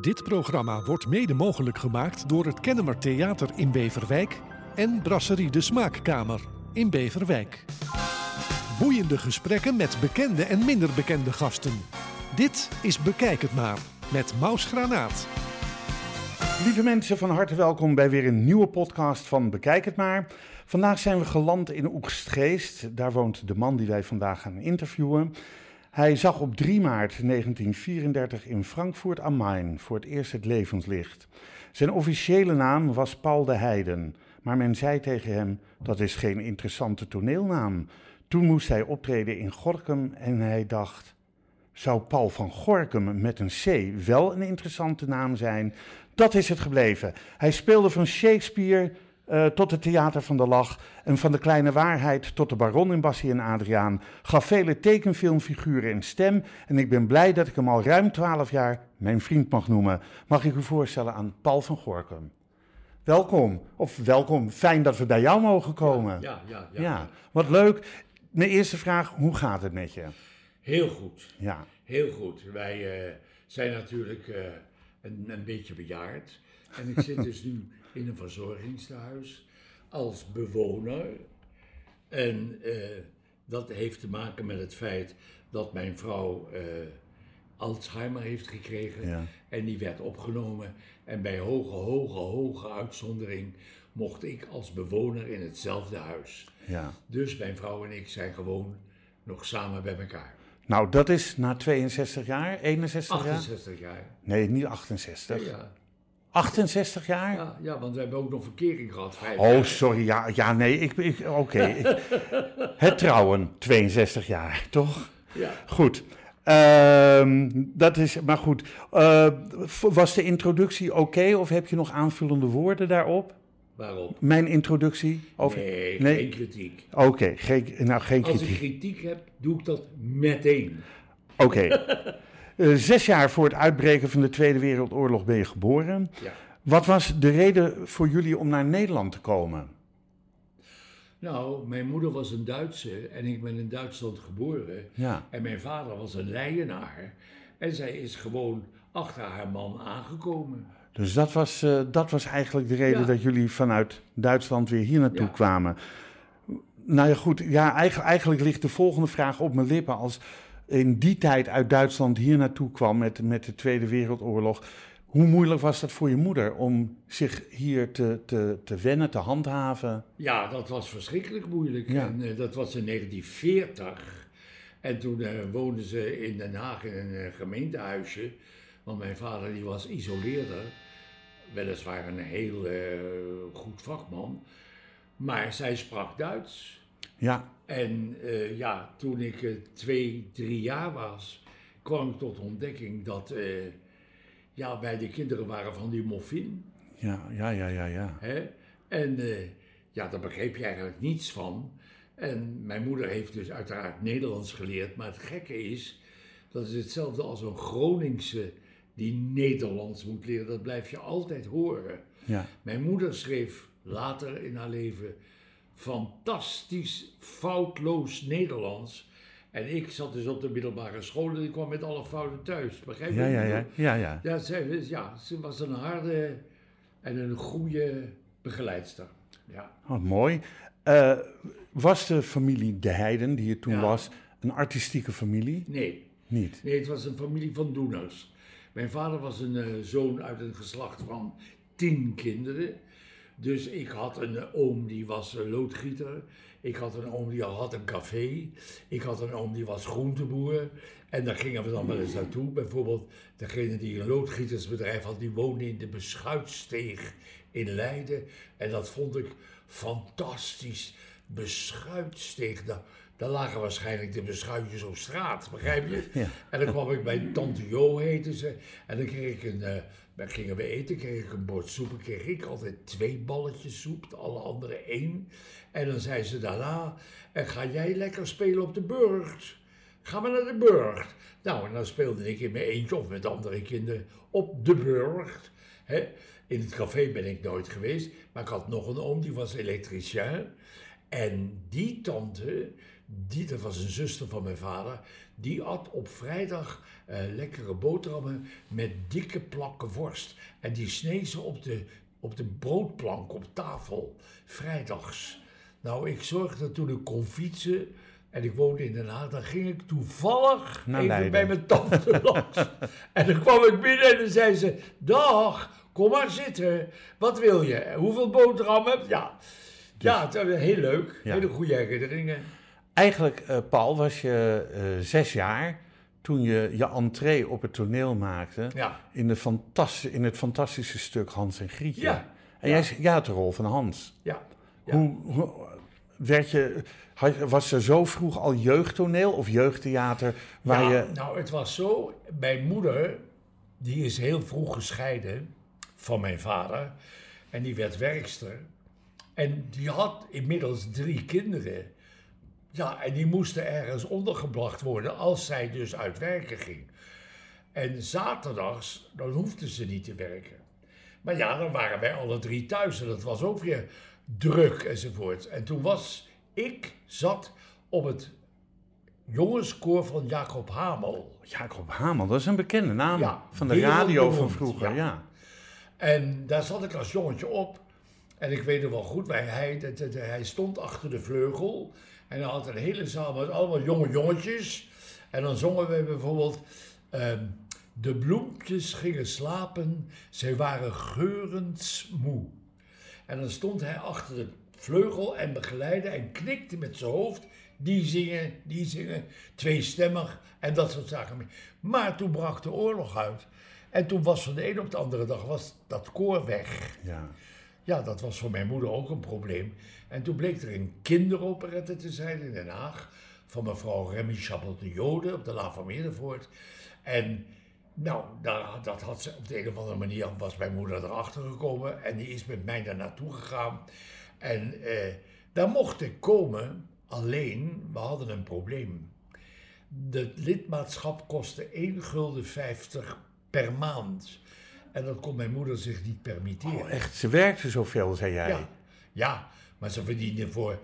Dit programma wordt mede mogelijk gemaakt door het Kennemer Theater in Beverwijk en Brasserie de Smaakkamer in Beverwijk. Boeiende gesprekken met bekende en minder bekende gasten. Dit is Bekijk het maar met Maus Granaat. Lieve mensen, van harte welkom bij weer een nieuwe podcast van Bekijk het maar. Vandaag zijn we geland in Oegstgeest. Daar woont de man die wij vandaag gaan interviewen. Hij zag op 3 maart 1934 in Frankfurt am Main voor het eerst het levenslicht. Zijn officiële naam was Paul de Heiden, maar men zei tegen hem dat is geen interessante toneelnaam. Toen moest hij optreden in Gorkum en hij dacht, zou Paul van Gorkum met een C wel een interessante naam zijn? Dat is het gebleven. Hij speelde van Shakespeare uh, tot het Theater van de Lach en van de Kleine Waarheid tot de Baron in Bassie en Adriaan. Gaf vele tekenfilmfiguren een stem en ik ben blij dat ik hem al ruim twaalf jaar mijn vriend mag noemen. Mag ik u voorstellen aan Paul van Gorkum. Welkom, of welkom, fijn dat we bij jou mogen komen. Ja, ja, ja. ja wat leuk. Mijn eerste vraag, hoe gaat het met je? Heel goed. Ja. Heel goed. Wij uh, zijn natuurlijk uh, een, een beetje bejaard. En ik zit dus nu in een verzorgingstehuis als bewoner. En uh, dat heeft te maken met het feit dat mijn vrouw uh, Alzheimer heeft gekregen. Ja. En die werd opgenomen. En bij hoge, hoge, hoge uitzondering mocht ik als bewoner in hetzelfde huis. Ja. Dus mijn vrouw en ik zijn gewoon nog samen bij elkaar. Nou, dat is na 62 jaar, 61 68 jaar? jaar? Nee, niet 68. Ja, ja. 68 jaar? Ja, ja, want we hebben ook nog verkering gehad. Oh, jaar. sorry. Ja, ja nee, ik, ik, oké. Okay. het trouwen, 62 jaar, toch? Ja. Goed. Uh, dat is, maar goed. Uh, was de introductie oké okay, of heb je nog aanvullende woorden daarop? Waarom? Mijn introductie? Over... Nee, nee, geen kritiek. Oké, okay, geen, nou geen Als kritiek. ik kritiek heb, doe ik dat meteen. Oké. Uh, zes jaar voor het uitbreken van de Tweede Wereldoorlog ben je geboren. Ja. Wat was de reden voor jullie om naar Nederland te komen? Nou, mijn moeder was een Duitse en ik ben in Duitsland geboren. Ja. En mijn vader was een Leidenaar. En zij is gewoon achter haar man aangekomen. Dus dat was, uh, dat was eigenlijk de reden Ja. dat jullie vanuit Duitsland weer hier naartoe Ja. kwamen. Nou ja, goed. Ja, eigenlijk, eigenlijk ligt de volgende vraag op mijn lippen. Als in die tijd uit Duitsland hier naartoe kwam met, met de Tweede Wereldoorlog. Hoe moeilijk was dat voor je moeder om zich hier te, te, te wennen, te handhaven? Ja, dat was verschrikkelijk moeilijk. Ja. En uh, dat was in 1940. En toen uh, woonden ze in Den Haag in een uh, gemeentehuisje. Want mijn vader die was isoleerder. Weliswaar een heel goed vakman. Maar zij sprak Duits. Ja, En uh, ja, toen ik uh, twee, drie jaar was, kwam ik tot ontdekking dat uh, ja, wij de kinderen waren van die moffin. ja, ja, ja, ja. ja. Hè? En ja, daar begreep je eigenlijk niets van. En mijn moeder heeft dus uiteraard Nederlands geleerd. Maar het gekke is, dat is hetzelfde als een Groningse die Nederlands moet leren. Dat blijf je altijd horen. ja. Mijn moeder schreef later in haar leven fantastisch, foutloos Nederlands. En ik zat dus op de middelbare school en ik kwam met alle fouten thuis. Begrijp je? Ja, wat ja, ja, ja, ja. Ja, ze was een harde en een goede begeleidster. Ja. Oh, mooi. Uh, was de familie De Heiden, die je toen Ja. was, een artistieke familie? Nee, Niet. nee, het was een familie van doeners. Mijn vader was een uh, zoon uit een geslacht van tien kinderen. Dus ik had een uh, oom die was uh, loodgieter. Ik had een oom die al had een café. Ik had een oom die was groenteboer. En daar gingen we dan wel eens naartoe. Bijvoorbeeld degene die een loodgietersbedrijf had, die woonde in de Beschuitsteeg in Leiden. En dat vond ik fantastisch. Beschuitsteeg, daar, daar lagen waarschijnlijk de beschuitjes op straat, begrijp je? Ja. En dan kwam ik bij Tante Jo, heette ze. En dan kreeg ik een, uh, dan gingen we eten, kreeg ik een bord soep. Kreeg ik altijd twee balletjes soep, de alle anderen één. En dan zei ze daarna, en ga jij lekker spelen op de burcht? Ga maar naar de burcht. Nou, en dan speelde ik in mijn eentje of met andere kinderen op de burcht. In het café ben ik nooit geweest, maar ik had nog een oom, die was elektricien. En die tante, die, dat was een zuster van mijn vader, die at op vrijdag eh, lekkere boterhammen met dikke plakken worst. En die sneed ze op de, op de broodplank op tafel, vrijdags. Nou, ik zorgde toen ik kon fietsen en ik woonde in Den Haag, dan ging ik toevallig Naar even Leiden. bij mijn tante langs. en dan kwam ik binnen en dan zei ze, dag, kom maar zitten. Wat wil je? Hoeveel boterhammen? heb je?" Ja, ja het was heel leuk. Dus- Ja. Hele goede herinneringen. Eigenlijk, eh, Paul, was je eh, zes jaar toen je je entree op het toneel maakte Ja, in, de in het fantastische stuk Hans en Grietje. Ja. En jij, jij had de rol van Hans. ja. Ja. Hoe, hoe werd je, was er zo vroeg al jeugdtoneel of jeugdtheater waar Ja, je... Nou, het was zo. Mijn moeder, die is heel vroeg gescheiden van mijn vader. En die werd werkster. En die had inmiddels drie kinderen. Ja, en die moesten ergens ondergebracht worden als zij dus uit werken ging. En zaterdags, dan hoefden ze niet te werken. Maar ja, dan waren wij alle drie thuis en dat was ook weer druk enzovoort. En toen was ik zat op het jongenskoor van Jacob Hamel. Jacob Hamel, dat is een bekende naam Ja, van de radio van vroeger. ja. Ja. En daar zat ik als jongetje op. En ik weet het wel goed, hij, dat- hij stond achter de vleugel. En hij had een hele zaal allemaal jonge jongetjes. En dan zongen we bijvoorbeeld... ehm, de bloempjes gingen slapen, zij waren geurensmoe. En dan stond hij achter de vleugel en begeleidde en knikte met zijn hoofd. Die zingen, die zingen, tweestemmig en dat soort zaken. Maar toen brak de oorlog uit. En toen was van de ene op de andere dag was dat koor weg. Ja. Ja, dat was voor mijn moeder ook een probleem. En toen bleek er een kinderoperette te zijn in Den Haag. Van mevrouw Remy Chapel de Jode op de La van Meerdervoort. En nou, daar, dat had ze op de een of andere manier, was mijn moeder erachter gekomen. En die is met mij daar naartoe gegaan. En eh, daar mocht ik komen, alleen, we hadden een probleem. Het lidmaatschap kostte 1 gulden 50 per maand. En dat kon mijn moeder zich niet permitteren. Oh, echt, ze werkte zoveel, zei jij. Ja, ja, maar ze verdienden voor.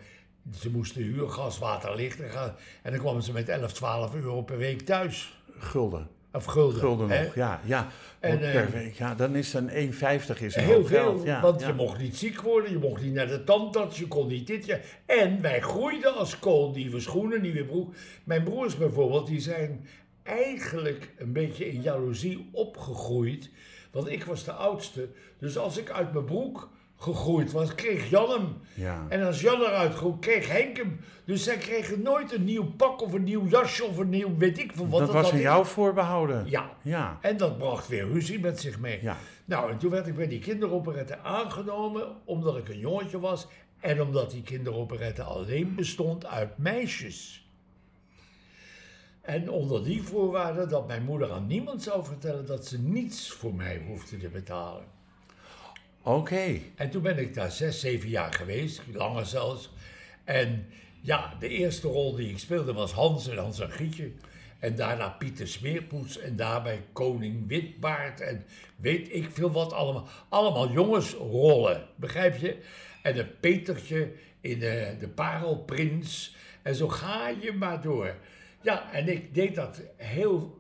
Ze moesten huur, gas, water, licht en gaan. En dan kwamen ze met 11, 12 euro per week thuis. Gulden. Of gulden. Gulden hè? nog, ja. ja. En, per eh, week, ja, dan is dan 1,50 is een Heel veel, geld. Ja, want ja. je mocht niet ziek worden, je mocht niet naar de tandarts, je kon niet dit. Ja. En wij groeiden als kool, nieuwe schoenen, nieuwe broek. Mijn broers bijvoorbeeld, die zijn eigenlijk een beetje in jaloezie opgegroeid. Want ik was de oudste, dus als ik uit mijn broek gegroeid was, kreeg Jan hem. Ja. En als Jan eruit groeide, kreeg Henk hem. Dus zij kregen nooit een nieuw pak of een nieuw jasje of een nieuw weet ik veel wat. dat was had aan ik. jou voorbehouden. Ja. Ja. En dat bracht weer ruzie met zich mee. Ja. Nou, en toen werd ik bij die kinderoperette aangenomen, omdat ik een jongetje was en omdat die kinderoperette alleen bestond uit meisjes. En onder die voorwaarde dat mijn moeder aan niemand zou vertellen dat ze niets voor mij hoefde te betalen. Oké. En toen ben ik daar zes, zeven jaar geweest, langer zelfs. En ja, de eerste rol die ik speelde was Hans en Hans en Grietje. En daarna Pieter Smeerpoets en daarbij Koning Witbaard en weet ik veel wat allemaal. Allemaal jongensrollen, begrijp je? En een Petertje in de, de Parelprins. En zo ga je maar door. Ja, en ik deed dat heel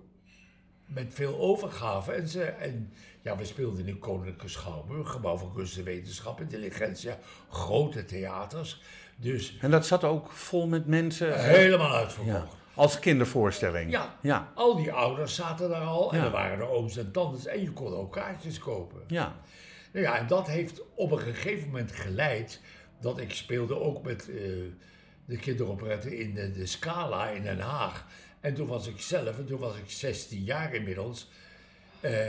met veel overgave. En, ze, en ja, we speelden in de Koninklijke Schouwburg, Gebouw van Kunst en Wetenschap, Intelligentia, grote theaters. Dus En dat zat ook vol met mensen. helemaal ja. uitverkocht. Als kindervoorstelling. Ja. Ja. Al die ouders zaten daar al en Ja. er waren er ooms en tantes en je kon ook kaartjes kopen. Ja. Nou ja, en dat heeft op een gegeven moment geleid dat ik speelde ook met eh, de kinderoperette in de, Scala in Den Haag. En toen was ik zelf, en toen was ik 16 jaar inmiddels, eh,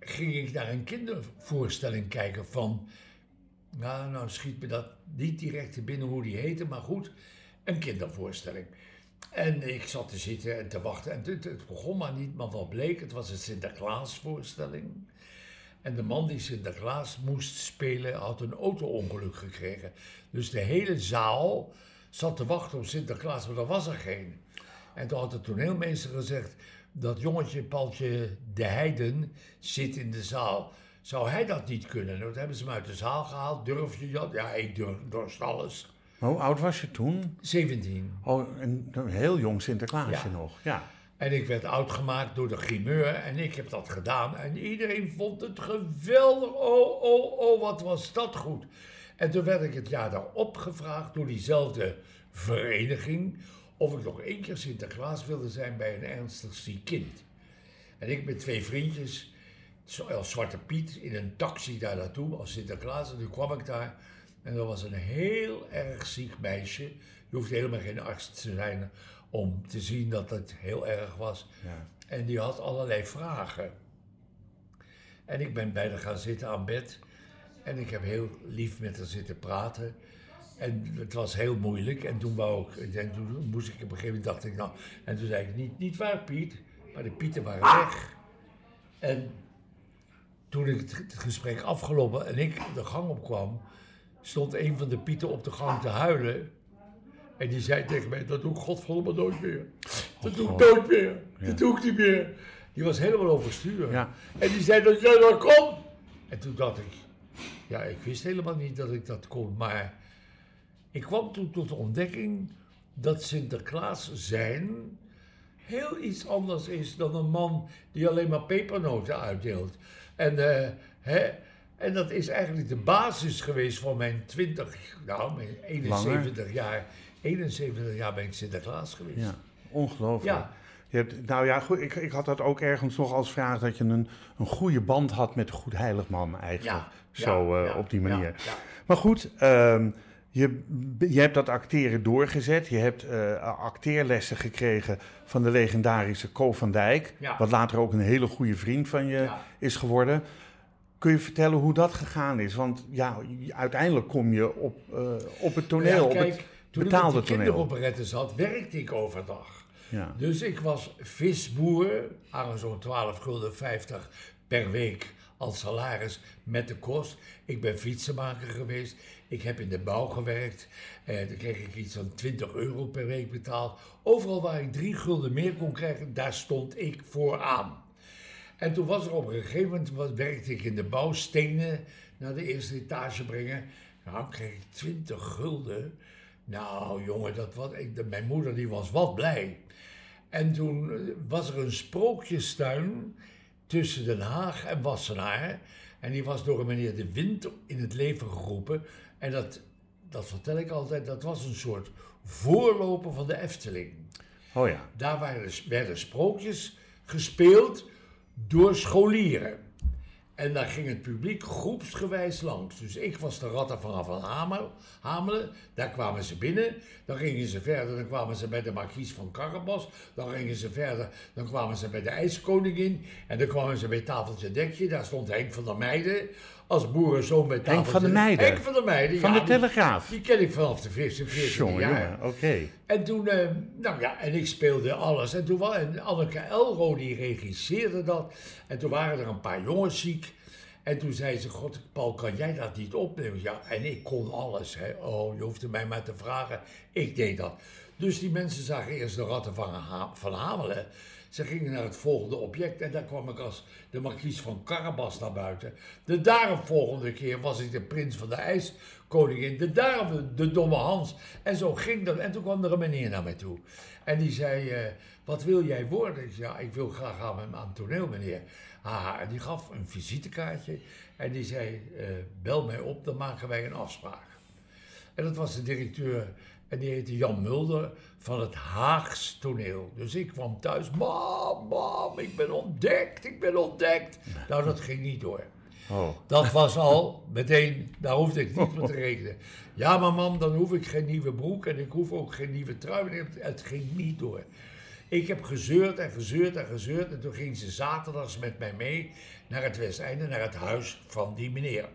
ging ik naar een kindervoorstelling kijken van, nou, nou schiet me dat niet direct binnen hoe die heette, maar goed, een kindervoorstelling. En ik zat te zitten en te wachten en het, het begon maar niet, maar wat bleek, het was een Sinterklaasvoorstelling. En de man die Sinterklaas moest spelen had een auto-ongeluk gekregen. Dus de hele zaal zat te wachten op Sinterklaas, maar er was er geen. En toen had de toneelmeester gezegd, dat jongetje Paltje de Heiden zit in de zaal. Zou hij dat niet kunnen? Nou, toen hebben ze hem uit de zaal gehaald. Durf je dat? Ja, ik durf, dorst alles. Maar hoe oud was je toen? 17. Oh, een, een heel jong Sinterklaasje Ja. nog. Ja. En ik werd oud gemaakt door de grimeur en ik heb dat gedaan. En iedereen vond het geweldig. Oh, oh, oh, wat was dat goed. En toen werd ik het jaar daarop gevraagd door diezelfde vereniging... of ik nog één keer Sinterklaas wilde zijn bij een ernstig ziek kind. En ik met twee vriendjes, als Zwarte Piet, in een taxi daar naartoe als Sinterklaas. En toen kwam ik daar en er was een heel erg ziek meisje. Je hoeft helemaal geen arts te zijn om te zien dat het heel erg was. ja. En die had allerlei vragen. En ik ben bij haar gaan zitten aan bed. En ik heb heel lief met haar zitten praten. En het was heel moeilijk. En toen, wou ik, en toen moest ik op een gegeven moment dacht ik, nou. En toen zei ik, niet, niet waar Piet, maar de Pieten waren weg. En toen ik het, gesprek afgelopen en ik de gang opkwam, stond een van de Pieten op de gang te huilen. En die zei tegen mij, dat doe ik godverdomme nooit meer. Dat doe ik nooit meer. Dat doe ik niet meer. Die was helemaal overstuur. Ja. En die zei dat jij dat kon. En toen dacht ik, ja, ik wist helemaal niet dat ik dat kon. Maar ik kwam toen tot de ontdekking dat Sinterklaas zijn heel iets anders is dan een man die alleen maar pepernoten uitdeelt. En, eh, hè, en dat is eigenlijk de basis geweest van mijn 20, nou, mijn 71 jaar. 71 jaar ben ik Sinterklaas geweest. ja. Ongelooflijk. Ja. Je hebt, nou ja, goed, ik, ik had dat ook ergens nog als vraag dat je een, een goede band had met de Goed Heiligman eigenlijk. Ja, Zo ja, eh, op die manier. Maar goed, ehm, je, je hebt dat acteren doorgezet. Je hebt eh, acteerlessen gekregen van de legendarische Co van Dijk. Wat later ook een hele goede vriend van je is geworden. Kun je vertellen hoe dat gegaan is? Want ja, uiteindelijk kom je op, eh, op het toneel, Ja, op het toen betaalde ik toneel. kinderoperetten zat, werkte ik overdag. Ja. Dus ik was visboer, aan zo'n 12 gulden 50 per week als salaris met de kost. Ik ben fietsenmaker geweest. Ik heb in de bouw gewerkt. Eh, dan kreeg ik iets van 20 euro per week betaald. Overal waar ik 3 gulden meer kon krijgen, daar stond ik vooraan. En toen was er op een gegeven moment, was, werkte ik in de bouw, stenen naar de eerste etage brengen. Nou, dan kreeg ik 20 gulden. Nou, jongen, dat wat, ik, de- mijn moeder die was wat blij. En toen eh, was er een sprookjestuin tussen Den Haag en Wassenaar. En die was door een meneer De Wind in het leven geroepen. En dat, dat vertel ik altijd, dat was een soort voorloper van de Efteling. Oh ja. Daar waren, werden sprookjes gespeeld door scholieren. En daar ging het publiek groepsgewijs langs. Dus ik was de ratten vanaf van Hamel, Hamelen. Daar kwamen ze binnen. Dan gingen ze verder. Dan kwamen ze bij de markies van Carabas. Dan gingen ze verder. Dan kwamen ze bij de ijskoningin. En dan kwamen ze bij Tafeltje Dekje. Daar stond Henk van der Meijden. Als boerenzoon van der Meijden? Henk van der Meijden, Van ja, de die- Telegraaf? Die ken ik vanaf de 14 14 Jongen, jaar. oké. En toen, eh, nou ja, en ik speelde alles. En toen was en Anneke Elro, die regisseerde dat. En toen waren er een paar jongens ziek. En toen zei ze, god, Paul, kan jij dat niet opnemen? Ja, en ik kon alles. Hè. Oh, je hoefde mij maar te vragen. Ik deed dat. Dus die mensen zagen eerst de ratten van, Ha- van Hamelen. Ze gingen naar het volgende object en daar kwam ik als de markies van Carabas naar buiten. De daaropvolgende keer was ik de prins van de ijskoningin. De daarop de, domme Hans. En zo ging dat. En toen kwam er een meneer naar mij toe. En die zei, eh, wat wil jij worden? Ik zei, ja, ik wil graag aan, aan het toneel, meneer. Ah, en die gaf een visitekaartje. En die zei, eh, bel mij op, dan maken wij een afspraak. En dat was de directeur, en die heette Jan Mulder van het Haags toneel. Dus ik kwam thuis, mam, mam, ik ben ontdekt, ik ben ontdekt. Nou, dat ging niet door. Oh. Dat was al meteen, daar hoefde ik niet meer te rekenen. Ja, maar mam, dan hoef ik geen nieuwe broek en ik hoef ook geen nieuwe trui. Het- Het ging niet door. Ik heb gezeurd en gezeurd en gezeurd. En toen ging ze zaterdags met mij mee naar het Westeinde, naar het huis van die meneer.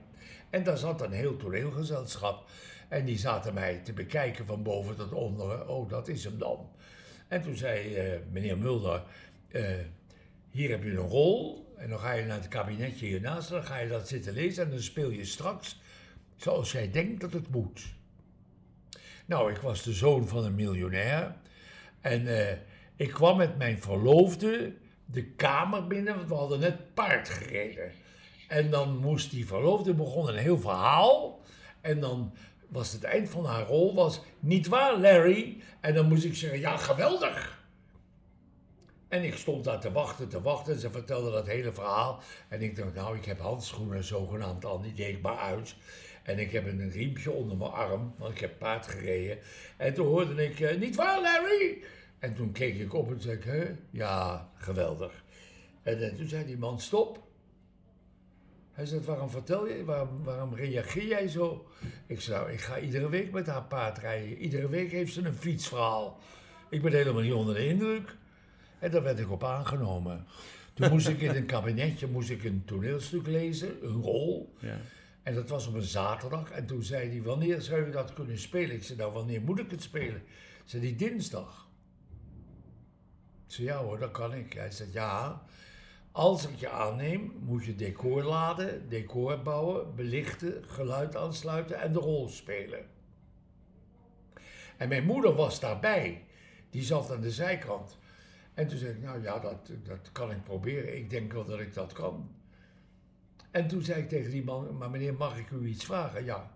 En daar zat een heel toneelgezelschap. En die zaten mij te bekijken van boven tot onder. Oh, dat is hem dan. En toen zei eh, meneer Mulder, eh, hier heb je een rol. En dan ga je naar het kabinetje hiernaast. Dan ga je dat zitten lezen. En dan speel je straks zoals jij denkt dat het moet. Nou, ik was de zoon van een miljonair. En eh, ik kwam met mijn verloofde de kamer binnen, want we hadden net paard gereden. En dan moest die verloofde begon een heel verhaal. En dan was het eind van haar rol, was niet waar Larry? En dan moest ik zeggen, ja geweldig. En ik stond daar te wachten, te wachten. En ze vertelde dat hele verhaal. En ik dacht, nou, ik heb handschoenen zogenaamd al, die deed maar uit. En ik heb een riempje onder mijn arm, want ik heb paard gereden. En toen hoorde ik, eh, niet waar Larry? En toen keek ik op en zei ik? Ja, geweldig. En, eh, toen zei die man, stop. Hij zei, waarom vertel je, waarom, waarom reageer jij zo? Ik zei, nou, ik ga iedere week met haar paard rijden. Iedere week heeft ze een fietsverhaal. Ik ben helemaal niet onder de indruk. En daar werd ik op aangenomen. Toen moest ik in een kabinetje moest ik een toneelstuk lezen, een rol. Ja. En dat was op een zaterdag. En toen zei hij, wanneer zou je dat kunnen spelen? Ik zei, nou, wanneer moet ik het spelen? Zei die dinsdag. Ik zei, ja hoor, dat kan ik. Hij zei, ja, als ik je aanneem, moet je decor laden, decor bouwen, belichten, geluid aansluiten en de rol spelen. En mijn moeder was daarbij. Die zat aan de zijkant. En toen zei ik, nou ja, dat, dat kan ik proberen. Ik denk wel dat ik dat kan. En toen zei ik tegen die man, maar meneer, mag ik u iets vragen? Ja.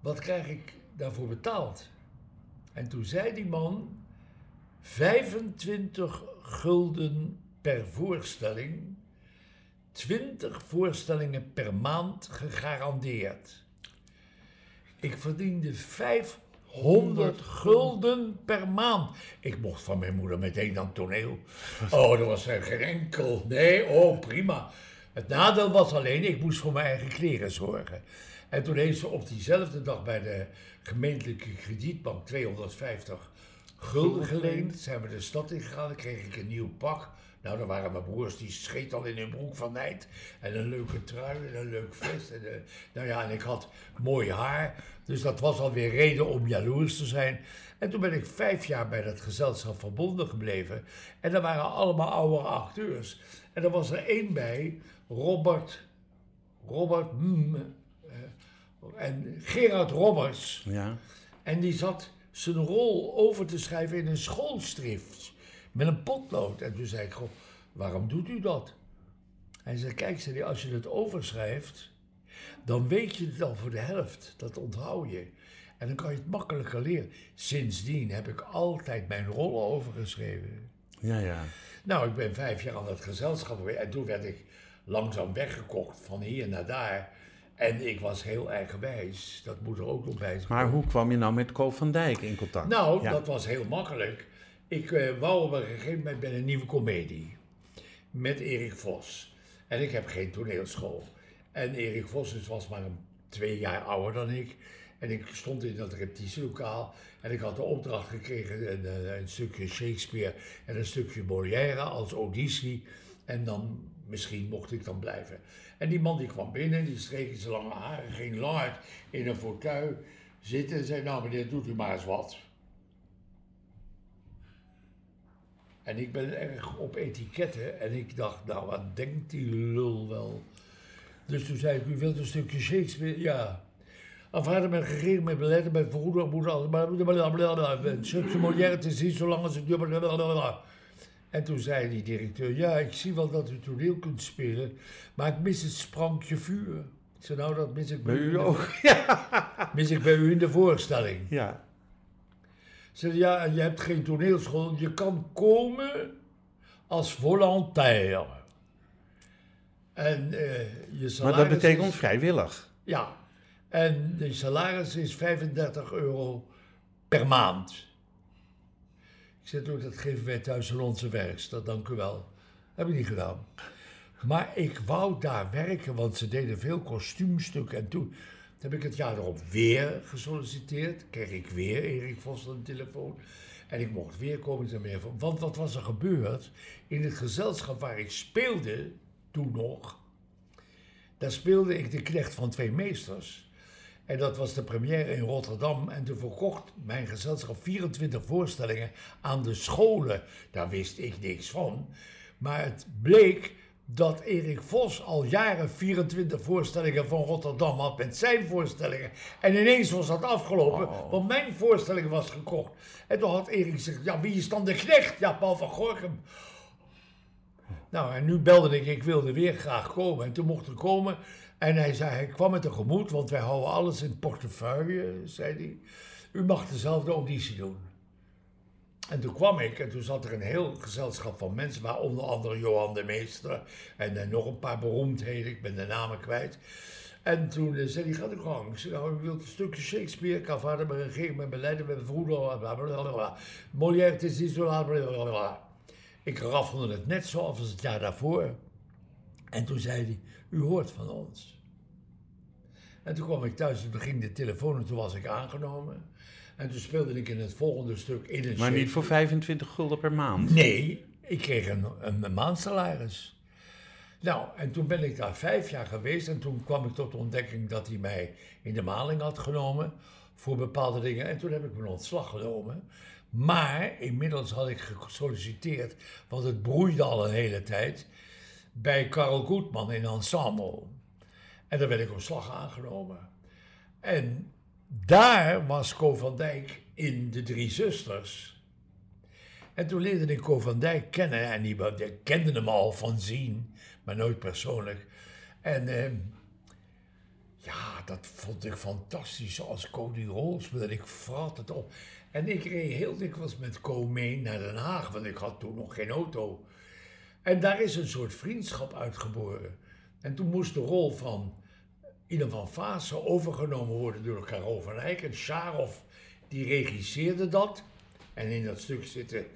Wat krijg ik daarvoor betaald? En toen zei die man, 25 gulden per voorstelling, 20 voorstellingen per maand gegarandeerd. Ik verdiende 500 gulden per maand. Ik mocht van mijn moeder meteen aan toneel. Oh, er was er geen enkel. Nee, oh prima. Het nadeel was alleen, ik moest voor mijn eigen kleren zorgen. En toen heeft ze op diezelfde dag bij de gemeentelijke kredietbank 250 gulden geleend. Zijn we de stad ingegaan, dan kreeg ik een nieuw pak. Nou, dan waren mijn broers, die scheet al in hun broek van nijd. En een leuke trui en een leuk vest. En, eh, nou ja, en ik had mooi haar. Dus dat was alweer reden om jaloers te zijn. En toen ben ik vijf jaar bij dat gezelschap verbonden gebleven. En daar waren allemaal oude acteurs. En er was er één bij, Robert, Robert, mm, eh, en Gerard Roberts. Ja. En die zat zijn rol over te schrijven in een schoolschrift. Met een potlood. En toen zei ik, goh, waarom doet u dat? Hij zei, kijk, zei hij, als je het overschrijft, dan weet je het al voor de helft. Dat onthoud je. En dan kan je het makkelijker leren. Sindsdien heb ik altijd mijn rollen overgeschreven. Ja, ja. Nou, ik ben vijf jaar aan het gezelschap geweest. En toen werd ik langzaam weggekocht van hier naar daar. En ik was heel eigenwijs. Dat moet er ook nog bij zijn. Maar hoe kwam je nou met Ko van Dijk in contact? Nou, Ja. dat was heel makkelijk. Ik eh, wou op een gegeven moment bij een nieuwe komedie. Met Erik Vos. En ik heb geen toneelschool. En Erik Vos was maar een, twee jaar ouder dan ik. En ik stond in dat repetitielokaal. En ik had de opdracht gekregen een, eh, een stukje Shakespeare en een stukje Molière als auditie. En dan, misschien mocht ik dan blijven. En die man die kwam binnen, die streek zijn lange haren, ging lang in een fauteuil zitten en zei, nou meneer, doet u maar eens wat. En ik ben erg op etiketten en ik dacht, nou wat denkt die lul wel. Dus toen zei ik, u wilt een stukje Shakespeare? Ja. Aanvaarden met regering, met beleid, met vergoeding, moet alles, maar blablabla. een stukje Molière te zien, zolang als. En toen zei die directeur, ja, ik zie wel dat u toneel kunt spelen, maar ik mis het sprankje vuur. Ik zei, nou, dat mis ik Bij u ook? Mis ik bij u in de voorstelling. Ja. Ze zei, ja, je hebt geen toneelschool. Je kan komen als volontair. En eh, je salaris Maar dat betekent is- vrijwillig. Ja. En de salaris is 35 euro per maand. Ik zei toen, dat geven wij thuis aan onze werkster, dank u wel. Heb ik niet gedaan. Maar ik wou daar werken, want ze deden veel kostuumstukken. En toen heb ik het jaar erop weer gesolliciteerd. Kreeg ik weer Erik Vos aan de telefoon. En ik mocht weer komen te. Want wat was er gebeurd? In het gezelschap waar ik speelde, toen nog, daar speelde ik de knecht van twee meesters. En dat was de première in Rotterdam. En toen verkocht mijn gezelschap 24 voorstellingen aan de scholen. Daar wist ik niks van. Maar het bleek dat Erik Vos al jaren 24 voorstellingen van Rotterdam had met zijn voorstellingen. En ineens was dat afgelopen, want mijn voorstelling was gekocht. En toen had Erik gezegd, ja wie is dan de knecht? Ja, Paul van Gorkum. Nou, en nu belde ik, ik wilde weer graag komen. En toen mocht ik komen. En hij zei, hij kwam me tegemoet, want wij houden alles in portefeuille, zei hij. U mag dezelfde auditie doen. En toen kwam ik en toen zat er een heel gezelschap van mensen, waaronder andere Johan de Meester en eh, nog een paar beroemdheden, ik ben de namen kwijt. En toen eh, zei hij, gaat de gang. Ik zei, nou, ik een stukje Shakespeare, Cavada, mijn regering, mijn beleid, mijn vroeder, blablabla. Molière, het is niet zo laat, blablabla. Ik raffelde het net zoals het jaar daarvoor. En toen zei hij, u hoort van ons. En toen kwam ik thuis en toen ging de telefoon en toen was ik aangenomen. En toen speelde ik in het volgende stuk in een Maar niet voor Shakespeare. 25 gulden per maand. Nee, ik kreeg een, een, maandsalaris. Nou, en toen ben ik daar vijf jaar geweest en toen kwam ik tot de ontdekking dat hij mij in de maling had genomen voor bepaalde dingen. En toen heb ik mijn ontslag genomen. Maar inmiddels had ik gesolliciteerd, want het broeide al een hele tijd, bij Karel Goedman in Ensemble. En daar werd ik op slag aangenomen. En daar was Co van Dijk in De Drie Zusters. En toen leerde ik Co van Dijk kennen. En die, die kende hem al van zien, maar nooit persoonlijk. En eh, ja, dat vond ik fantastisch als Co die rol speelde. Ik vrat het op. En ik reed heel dikwijls met Co mee naar Den Haag, want ik had toen nog geen auto. En daar is een soort vriendschap uitgeboren. En toen moest de rol van Ina van Vaassen overgenomen worden door Caro van Eyck. En Sharov, die regisseerde dat. En in dat stuk zitten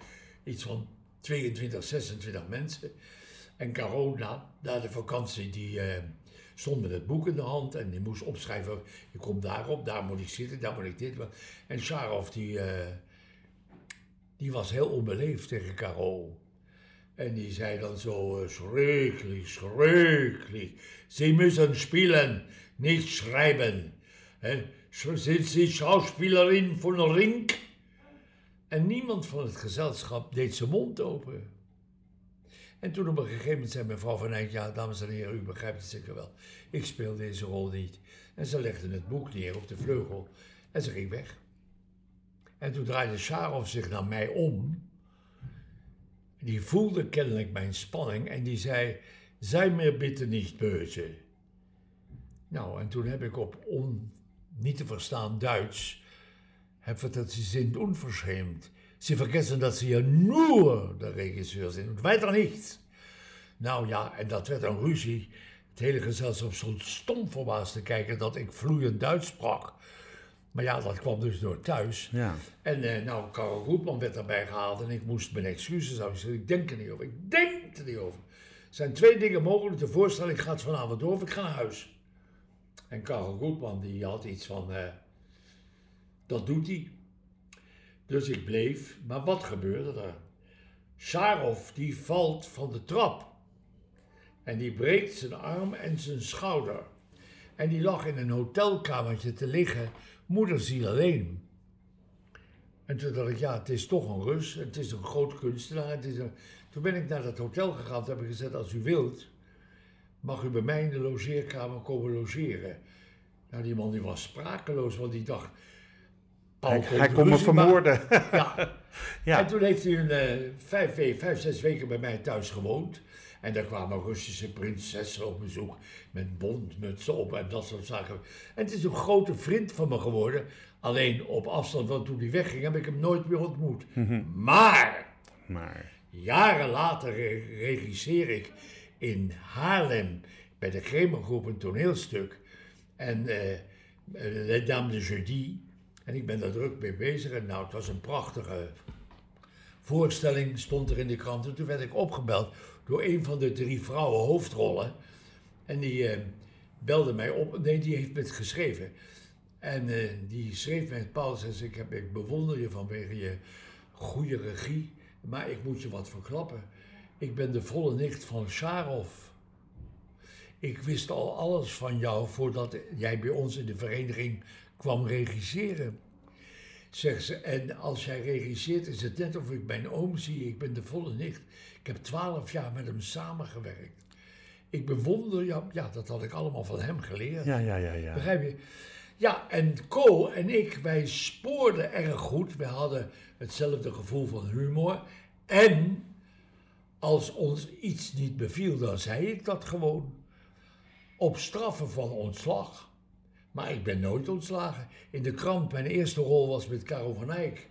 iets van 22, 26 mensen. En Caro, na, de vakantie, die eh, stond met het boek in de hand. En die moest opschrijven, je komt daarop, daar moet ik zitten, daar moet ik dit. En Sharov, die, eh, die was heel onbeleefd tegen Caro. En die zei dan zo, uh, schrecklich, schrecklich. Sie müssen spielen, nicht schreiben. Hè? Sind Sie Schauspielerin von Ring? En niemand van het gezelschap deed zijn mond open. En toen op een gegeven moment zei mevrouw van Eyck, ja, dames en heren, u begrijpt het zeker wel. Ik speel deze rol niet. En ze legde het boek neer op de vleugel en ze ging weg. En toen draaide Sharov zich naar mij om die voelde kennelijk mijn spanning en die zei: Zij mir bitte niet beuze. Nou, en toen heb ik op on, niet te verstaan Duits, heb verteld, ze zijn onverschämt. Ze vergessen dat ze hier nur de regisseur zijn, en weiter niets. Nou ja, en dat werd een ruzie. Het hele gezelschap stond stom verbaasd te kijken dat ik vloeiend Duits sprak. Maar ja, dat kwam dus door thuis. Ja. En eh, nou, Karel Goedman werd daarbij gehaald en ik moest mijn excuses afzeggen. Ik denk er niet over. Ik denk er niet over. Er zijn twee dingen mogelijk. De voorstelling gaat vanavond door of ik ga naar huis. En Karel Goedman die had iets van, eh, dat doet hij. Dus ik bleef. Maar wat gebeurde er? Sharov die valt van de trap. En die breekt zijn arm en zijn schouder. En die lag in een hotelkamertje te liggen, moederziel alleen. En toen dacht ik, ja, het is toch een Rus, het is een groot kunstenaar. Het is een... Toen ben ik naar dat hotel gegaan, toen heb ik gezegd, als u wilt, mag u bij mij in de logeerkamer komen logeren. Nou, die man die was sprakeloos, want die dacht... Hij, komt hij kon me vermoorden. Ja. Ja. En toen heeft hij een, eh, vijf, vijf, zes weken bij mij thuis gewoond. En daar kwamen Russische prinsessen op bezoek met bondmutsen op en dat soort zaken. En het is een grote vriend van me geworden. Alleen op afstand, want toen hij wegging heb ik hem nooit meer ontmoet. Maar Maar, jaren later re- regisseer ik in Haarlem bij de Kremergroep een toneelstuk. En eh, Les Dames de Jeudi. En ik ben daar druk mee bezig. En nou, het was een prachtige voorstelling, stond er in de krant. En toen werd ik opgebeld door een van de drie vrouwen hoofdrollen. En die eh, belde mij op. Nee, die heeft het geschreven. En eh, die schreef mij, Paul, zei ze, ik, heb, ik bewonder je vanwege je goede regie. Maar ik moet je wat verklappen. Ik ben de volle nicht van Sharov. Ik wist al alles van jou voordat jij bij ons in de vereniging kwam regisseren. Zegt ze, en als jij regisseert is het net of ik mijn oom zie. Ik ben de volle nicht. Ik heb twaalf jaar met hem samengewerkt. Ik bewonder jou. Ja, dat had ik allemaal van hem geleerd. ja, ja, ja, ja. Begrijp je? Ja, en Co en ik, wij spoorden erg goed. We hadden hetzelfde gevoel van humor. En als ons iets niet beviel, dan zei ik dat gewoon. Op straffen van ontslag. Maar ik ben nooit ontslagen. In de krant, mijn eerste rol was met Karel van Eyck.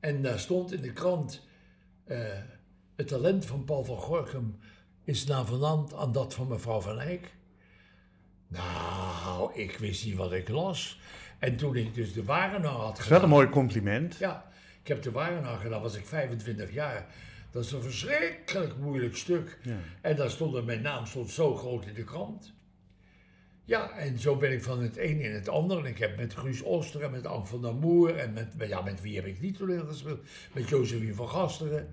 En daar stond in de krant: eh, het talent van Paul van Gorkum is navenant aan dat van mevrouw van Eyck. Nou, ik wist niet wat ik las. En toen ik dus de Wagenaar had Dat is wel een mooi compliment. Ja, ik heb de Wagenaar gedaan, was ik 25 jaar. Dat is een verschrikkelijk moeilijk stuk. Ja. En daar stond mijn naam stond zo groot in de krant. Ja, en zo ben ik van het een in het ander. En ik heb met Guus Oster en met Anne van der Moer en met, ja, met wie heb ik niet toneel gespeeld? Met Josephine van Gasteren,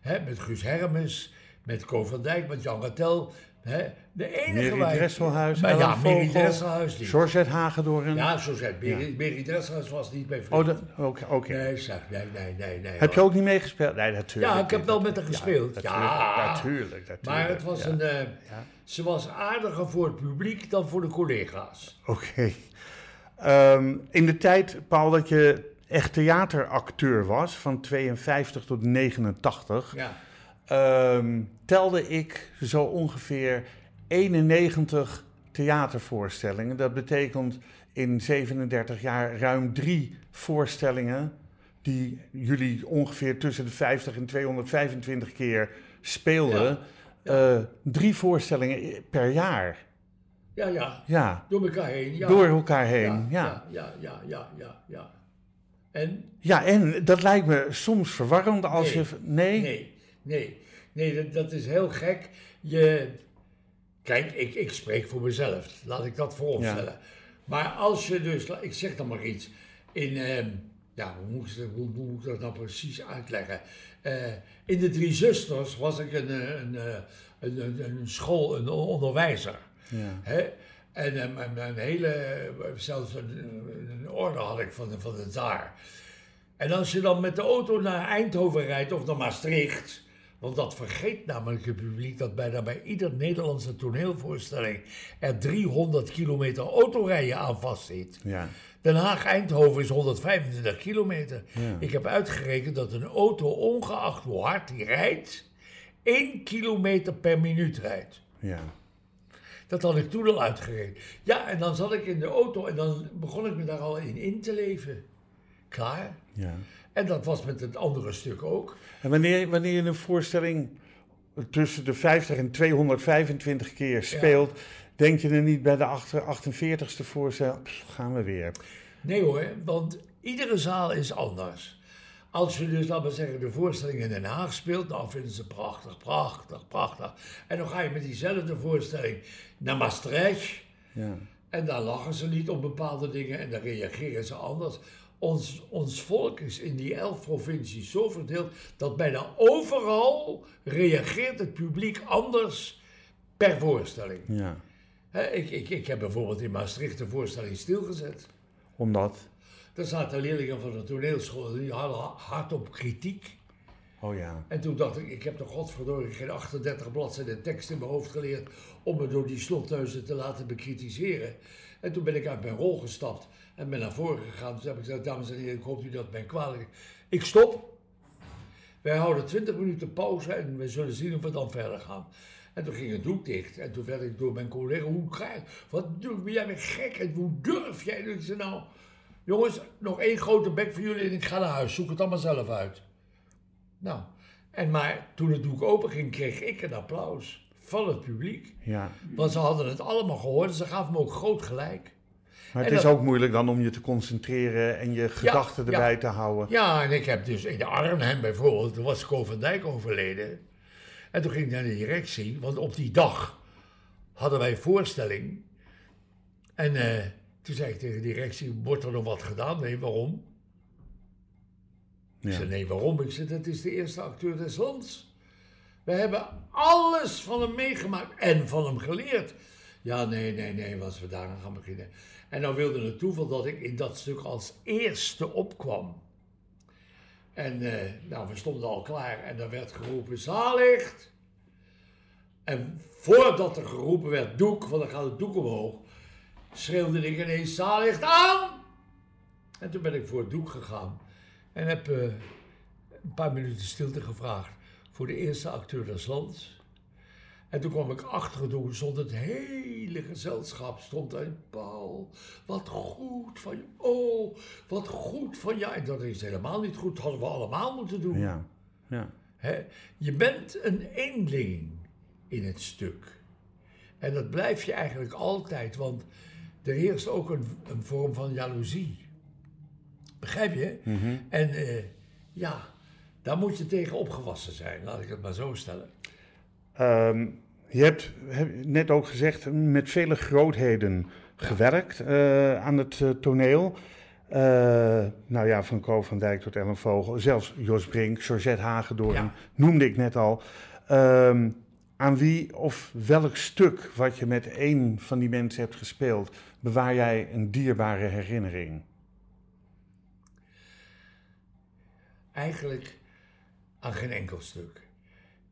hè, met Guus Hermes, met Co van Dijk, met Jan Rattel. Hè. De enige Mary Dresselhuis, Maar ja, Mary Dresselhuis niet. Georgette Hagedorn. Ja, zo zei het. Mary, Mary Dresselhuis was niet bij Oh, oké. Nee, zeg, nee, nee, nee, nee. Heb je ook niet meegespeeld? Nee, natuurlijk. Ja, ik heb wel met haar gespeeld. Ja, Ja. natuurlijk. natuurlijk, Maar het was ja. een, eh, ze was aardiger voor het publiek dan voor de collega's. Oké. Ehm, in de tijd, Paul, dat je echt theateracteur was, van 52 tot 89, Ja. ehm, telde ik zo ongeveer 91 theatervoorstellingen. Dat betekent in 37 jaar ruim drie voorstellingen die jullie ongeveer tussen de 50 en 225 keer speelden. Eh, drie voorstellingen per jaar. Ja, ja. Ja, Door elkaar heen. Ja. door elkaar heen. Ja, Ja, ja, ja, ja, ja, ja. En? ja. en dat lijkt me soms verwarrend als Nee. je. Nee? Nee, nee. Nee, dat, dat is heel gek. Je... Kijk, ik, ik spreek voor mezelf. Laat ik dat vooropstellen. Maar als je dus... Ik zeg dan maar iets. In... ehm, ja, hoe moet, ik, hoe, hoe moet ik dat nou precies uitleggen? Eh, in de Drie Zusters was ik een, eh, een, eh, een, een, een school, een onderwijzer. Ja. Hè? En mijn, mijn hele, zelfs een, een orde had ik van, de- van de zaar. En als je dan met de auto naar Eindhoven rijdt of naar Maastricht, want dat vergeet namelijk het publiek dat bijna bij ieder Nederlandse toneelvoorstelling er 300 kilometer autorijden aan vastzit. Ja. Den Haag-Eindhoven is 125 kilometer. Ja. Ik heb uitgerekend dat een auto, ongeacht hoe hard die rijdt, 1 kilometer per minuut rijdt. ja. Dat had ik toen al uitgerekend. Ja, en dan zat ik in de auto en dan begon ik me daar al in in te leven. Klaar. ja. En dat was met het andere stuk ook. En wanneer, wanneer je een voorstelling tussen de 50 en 225 keer speelt, denk je er niet bij de achter- 48ste voorstelling, pff, gaan we weer. Nee hoor, want iedere zaal is anders. Als je dus, laten we zeggen, de voorstelling in Den Haag speelt, dan vinden ze prachtig, prachtig, prachtig. En dan ga je met diezelfde voorstelling naar Maastricht. Ja. En daar lachen ze niet op bepaalde dingen en dan reageren ze anders. Ons, ons volk is in die elf provincies zo verdeeld dat bijna overal reageert het publiek anders per voorstelling. ja. Ik, ik, ik heb bijvoorbeeld in Maastricht de voorstelling stilgezet. Omdat? Daar zaten leerlingen van de toneelschool die hadden hard op kritiek. Oh ja. En toen dacht ik, ik heb toch godverdorie geen 38 bladzijden tekst in mijn hoofd geleerd om me door die slotneuzen te laten bekritiseren. En toen ben ik uit mijn rol gestapt en ben naar voren gegaan. Toen heb ik gezegd, dames en heren, ik hoop u dat mij kwalijk Ik stop. Wij houden 20 minuten pauze en we zullen zien of we dan verder gaan. En toen ging het doek dicht. En toen werd ik door mijn collega, hoe ga wat doe ben jij weer gek? Hoe durf jij? En ik zei, nou, jongens, nog één grote bek voor jullie en ik ga naar huis. Zoek het allemaal zelf uit. Nou, en maar toen het doek open ging, kreeg ik een applaus van het publiek. ja. Want ze hadden het allemaal gehoord en ze gaven me ook groot gelijk. Maar het En is dat- ook moeilijk dan om je te concentreren en je gedachten ja. erbij te houden. Ja, en ik heb dus in Arnhem bijvoorbeeld, toen was Co van Dijk overleden. En toen ging ik naar de directie, want op die dag hadden wij voorstelling. En eh, toen zei ik tegen de directie, wordt er nog wat gedaan? Nee, waarom? Ik Ja. zei, nee, waarom? Ik zei, dat is de eerste acteur des lands. We hebben alles van hem meegemaakt en van hem geleerd. Ja, nee, nee, nee, was we daar aan gaan beginnen. En dan wilde het toeval dat ik in dat stuk als eerste opkwam. En eh, nou, we stonden al klaar en er werd geroepen, zaallicht. En voordat er geroepen werd, doek, want dan gaat het doek omhoog, schreeuwde ik ineens, zaallicht aan! En toen ben ik voor het doek gegaan en heb eh, een paar minuten stilte gevraagd. Voor de eerste acteur des lands. En toen kwam ik achter, toen stond het hele gezelschap, stond er, Paul, wat goed van je, oh, wat goed van je. En dat is helemaal niet goed, dat hadden we allemaal moeten doen. Ja, ja. Je bent een eenling in het stuk. En dat blijf je eigenlijk altijd, want er heerst ook een, een vorm van jaloezie. Begrijp je? En eh, ja, daar moet je tegen opgewassen zijn, laat ik het maar zo stellen. Ehm, je hebt, heb net ook gezegd met vele grootheden gewerkt eh, aan het eh, toneel. Eh, nou ja, van Ko van Dijk tot Ellen Vogel, zelfs Jos Brink, Georgette Hagedoorn, Ja. noemde ik net al. Ehm, aan wie of welk stuk wat je met één van die mensen hebt gespeeld, bewaar jij een dierbare herinnering? Eigenlijk aan geen enkel stuk.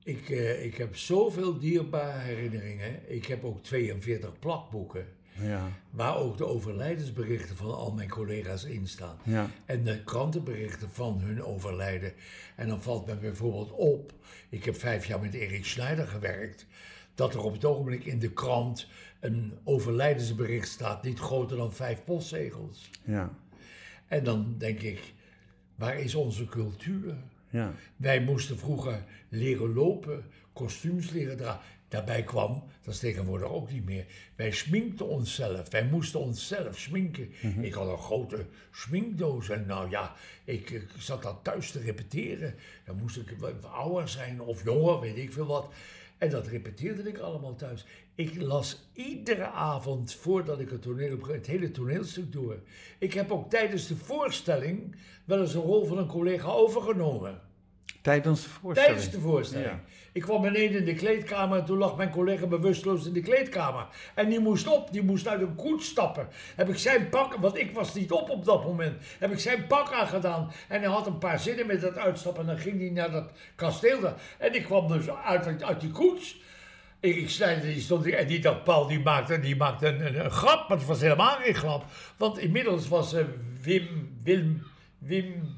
Ik, eh, ik heb zoveel dierbare herinneringen. Ik heb ook 42 plakboeken. Ja, Waar ook de overlijdensberichten van al mijn collega's in staan. ja, En de krantenberichten van hun overlijden. En dan valt me bijvoorbeeld op, ik heb vijf jaar met Erik Schneider gewerkt, dat er op het ogenblik in de krant een overlijdensbericht staat, niet groter dan vijf postzegels. ja, En dan denk ik, waar is onze cultuur? Ja. Wij moesten vroeger leren lopen, kostuums leren dragen. Daarbij kwam, dat is tegenwoordig ook niet meer, wij schminkten onszelf. Wij moesten onszelf schminken. Ik had een grote schminkdoos en nou ja, ik, ik zat dan thuis te repeteren. Dan moest ik ouder zijn of jonger, weet ik veel wat. En dat repeteerde ik allemaal thuis. Ik las iedere avond, voordat ik het toneel op het hele toneelstuk door. Ik heb ook tijdens de voorstelling wel eens een rol van een collega overgenomen. Tijdens de voorstelling. Tijdens de voorstelling. Ja. Ik kwam beneden in de kleedkamer en toen lag mijn collega bewusteloos in de kleedkamer. En die moest op, die moest uit een koets stappen. Heb ik zijn pak, want ik was niet op op dat moment, heb ik zijn pak aangedaan. En hij had een paar zinnen met dat uitstappen en dan ging hij naar dat kasteel. En ik kwam dus uit, uit die koets. Erik Snijder die stond en die dacht, Paul die maakte, die maakte een, grap, maar het was helemaal geen grap. Want inmiddels was eh, Wim, Wim, Wim,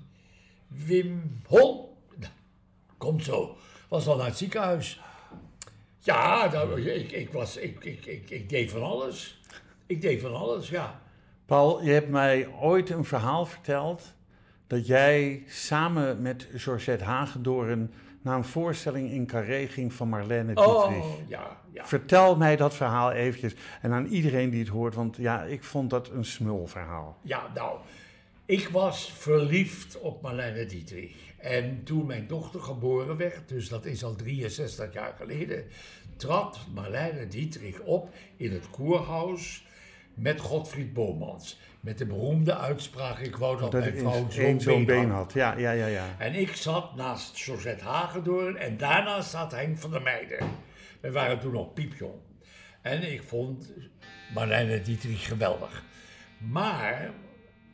Wim Hol, nou, komt zo, was al naar het ziekenhuis. Ja, dat, ik, ik, was, ik, ik, ik, ik deed van alles. Ik deed van alles, ja. Paul, je hebt mij ooit een verhaal verteld dat jij samen met Georgette Hagedoorn naar een voorstelling in Carré ging van Marlene Dietrich. Oh, ja, ja. Vertel mij dat verhaal eventjes en aan iedereen die het hoort, want ja, ik vond dat een smulverhaal. Ja, nou, ik was verliefd op Marlene Dietrich. En toen mijn dochter geboren werd, dus dat is al 63 jaar geleden, trad Marlene Dietrich op in het koerhuis met Godfried Bomans. Met de beroemde uitspraak, ik wou dat, Dat mijn vrouw zo'n zo'n been had. had. Ja, ja, ja, ja. En ik zat naast Josette Hagedoorn en daarnaast zat Henk van der Meijden. We waren toen nog piepjong. En ik vond Marlene Dietrich geweldig. Maar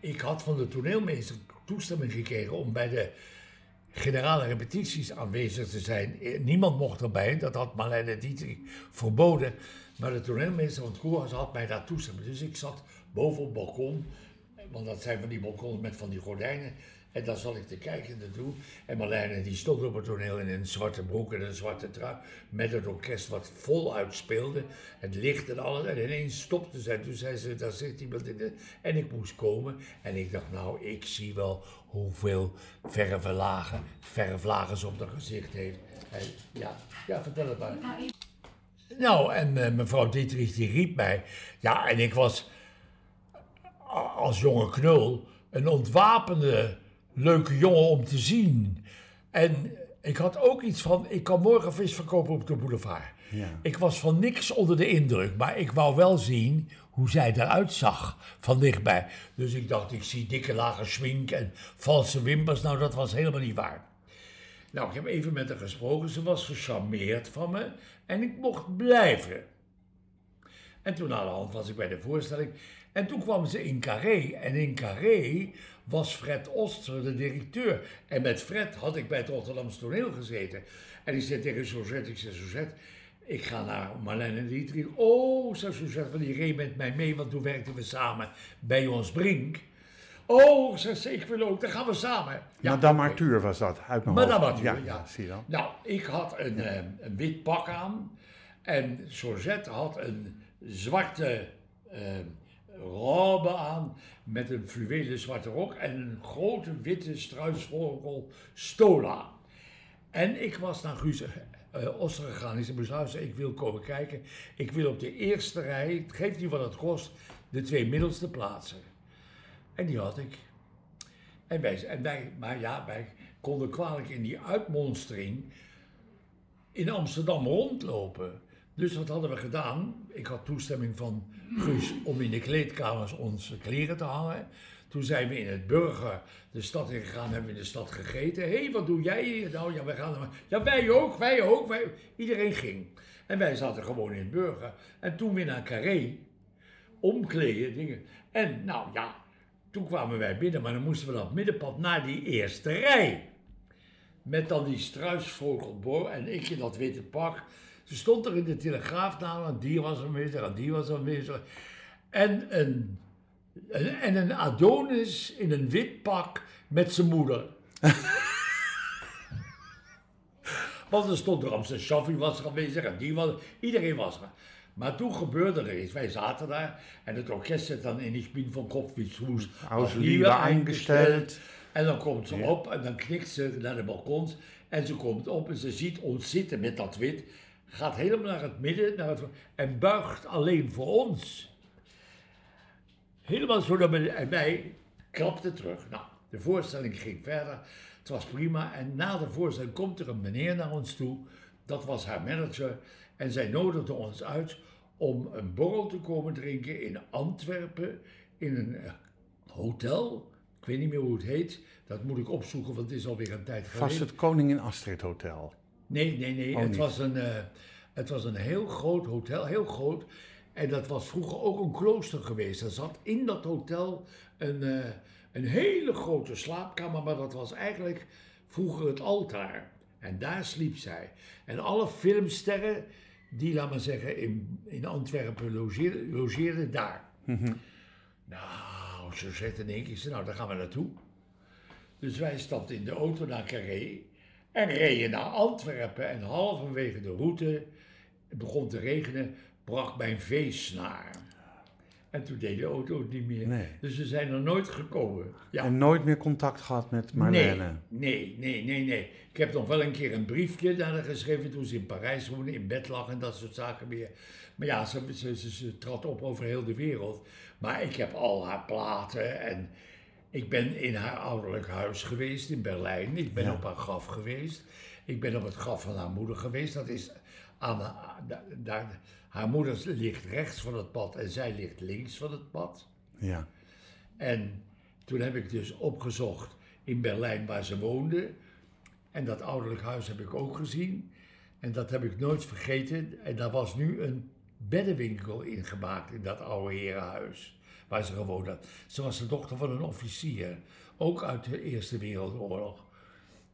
ik had van de toneelmeester toestemming gekregen om bij de generale repetities aanwezig te zijn. Niemand mocht erbij, dat had Marlene Dietrich verboden. Maar de toneelmeester van het had mij daar toestemming. Dus ik zat boven op het balkon, want dat zijn van die balkons met van die gordijnen. En daar zat ik te kijken naartoe. En Marlene die stond op het toneel in een zwarte broek en een zwarte trui. Met het orkest wat voluit speelde. Het licht en alles. En ineens stopte zij. Toen zei ze, daar zit iemand in de... En ik moest komen. En ik dacht, nou, ik zie wel hoeveel verflagen ze op haar gezicht heeft. En, ja, ja, vertel het maar. Nou, en eh, mevrouw Dietrich die riep mij. Ja, en ik was als jonge knul een ontwapende, leuke jongen om te zien. En ik had ook iets van, ik kan morgen vis verkopen op de boulevard. Ja. Ik was van niks onder de indruk, maar ik wou wel zien hoe zij eruit zag van dichtbij. Dus ik dacht, ik zie dikke lage schmink en valse wimpers. Nou, dat was helemaal niet waar. Nou, ik heb even met haar gesproken. Ze was gecharmeerd van me en ik mocht blijven. En toen aan de hand was ik bij de voorstelling. En toen kwam ze in Carré. En in Carré was Fred Oster de directeur. En met Fred had ik bij het Rotterdamse toneel gezeten. En die zei tegen Suzette, ik zei Suzette, ik ga naar Marlene Dietrich. Oh, zei Suzette, van die reed met mij mee, want toen werkten we samen bij ons Brink. Oh, zegt ze, ik wil ook, dan gaan we samen. Ja, Madame oké. Arthur was dat, uit mijn Madame hoofd. Arthur, ja. zie je wel. Nou, ik had een, eh, een wit pak aan. En Suzette had een zwarte eh, robe aan. Met een fluwelen zwarte rok. En een grote witte struisvogel stola. En ik was naar Guus eh Oster gegaan. Ik zei, "Mevrouw, ik wil komen kijken. Ik wil op de eerste rij, het geeft niet wat het kost, de twee middelste plaatsen. En die had ik. En wij, en wij, maar ja, wij konden kwalijk in die uitmonstering in Amsterdam rondlopen. Dus wat hadden we gedaan? Ik had toestemming van Guus om in de kleedkamers onze kleren te hangen. Toen zijn we in het Burger de stad in gegaan, hebben we in de stad gegeten. Hé, hey, wat doe jij hier? Nou ja, wij gaan er maar. Ja, wij ook, wij ook. Wij... Iedereen ging. En wij zaten gewoon in het Burger. En toen weer naar Carré, omkleden, dingen. En nou ja, toen kwamen wij binnen, maar dan moesten we dat middenpad naar die eerste rij. Met dan die struisvogelboor en ik in dat witte pak. Ze stond er in de telegraaf namelijk, die was aanwezig en die was aanwezig. En een, een, en een Adonis in een wit pak met zijn moeder. Want er stond Ramses Shaffi was er aanwezig en die was Iedereen was er. Maar toen gebeurde er iets. Wij zaten daar en het orkest zit dan in Ich bin von Kopf bis Fuß Aus auf Liebe eingestellt. En dan komt ze op en dan knikt ze naar de balkons. En ze komt op en ze ziet ons zitten met dat wit. Gaat helemaal naar het midden naar het, en buigt alleen voor ons. Helemaal zo naar beneden. En wij klapten terug. Nou, de voorstelling ging verder. Het was prima. En na de voorstelling komt er een meneer naar ons toe. Dat was haar manager. En zij nodigde ons uit om een borrel te komen drinken in Antwerpen. In een eh, hotel. Ik weet niet meer hoe het heet. Dat moet ik opzoeken, want het is alweer een tijd geleden. Vast het Koningin Astrid Hotel. Nee, nee, nee. Oh, het, niet. was een, eh, het was een heel groot hotel, heel groot. En dat was vroeger ook een klooster geweest. Er zat in dat hotel een, eh, een hele grote slaapkamer, maar dat was eigenlijk vroeger het altaar. En daar sliep zij. En alle filmsterren die, laat maar zeggen, in, in Antwerpen logeerden daar. Nou, zo zette en ik, ik zei, nou, daar gaan we naartoe. Dus wij stapten in de auto naar Carré en reden naar Antwerpen. En halverwege de route, het begon te regenen, brak mijn veesnaar. En toen deed de auto het niet meer. Nee. Dus we zijn er nooit gekomen. Ja. En nooit meer contact gehad met Marlene. Nee, nee, nee, nee, nee. Ik heb nog wel een keer een briefje naar haar geschreven toen ze in Parijs woonde, in bed lag en dat soort zaken meer. Maar ja, ze, ze, ze, ze trad op over heel de wereld. Maar ik heb al haar platen en ik ben in haar ouderlijk huis geweest in Berlijn. Ik ben Ja. op haar graf geweest. Ik ben op het graf van haar moeder geweest. Dat is aan, haar moeder ligt rechts van het pad en zij ligt links van het pad. Ja. En toen heb ik dus opgezocht in Berlijn waar ze woonde. En dat ouderlijk huis heb ik ook gezien. En dat heb ik nooit vergeten. En daar was nu een beddenwinkel ingemaakt in dat oude herenhuis. Waar ze gewoond had. Ze was de dochter van een officier. Ook uit de Eerste Wereldoorlog.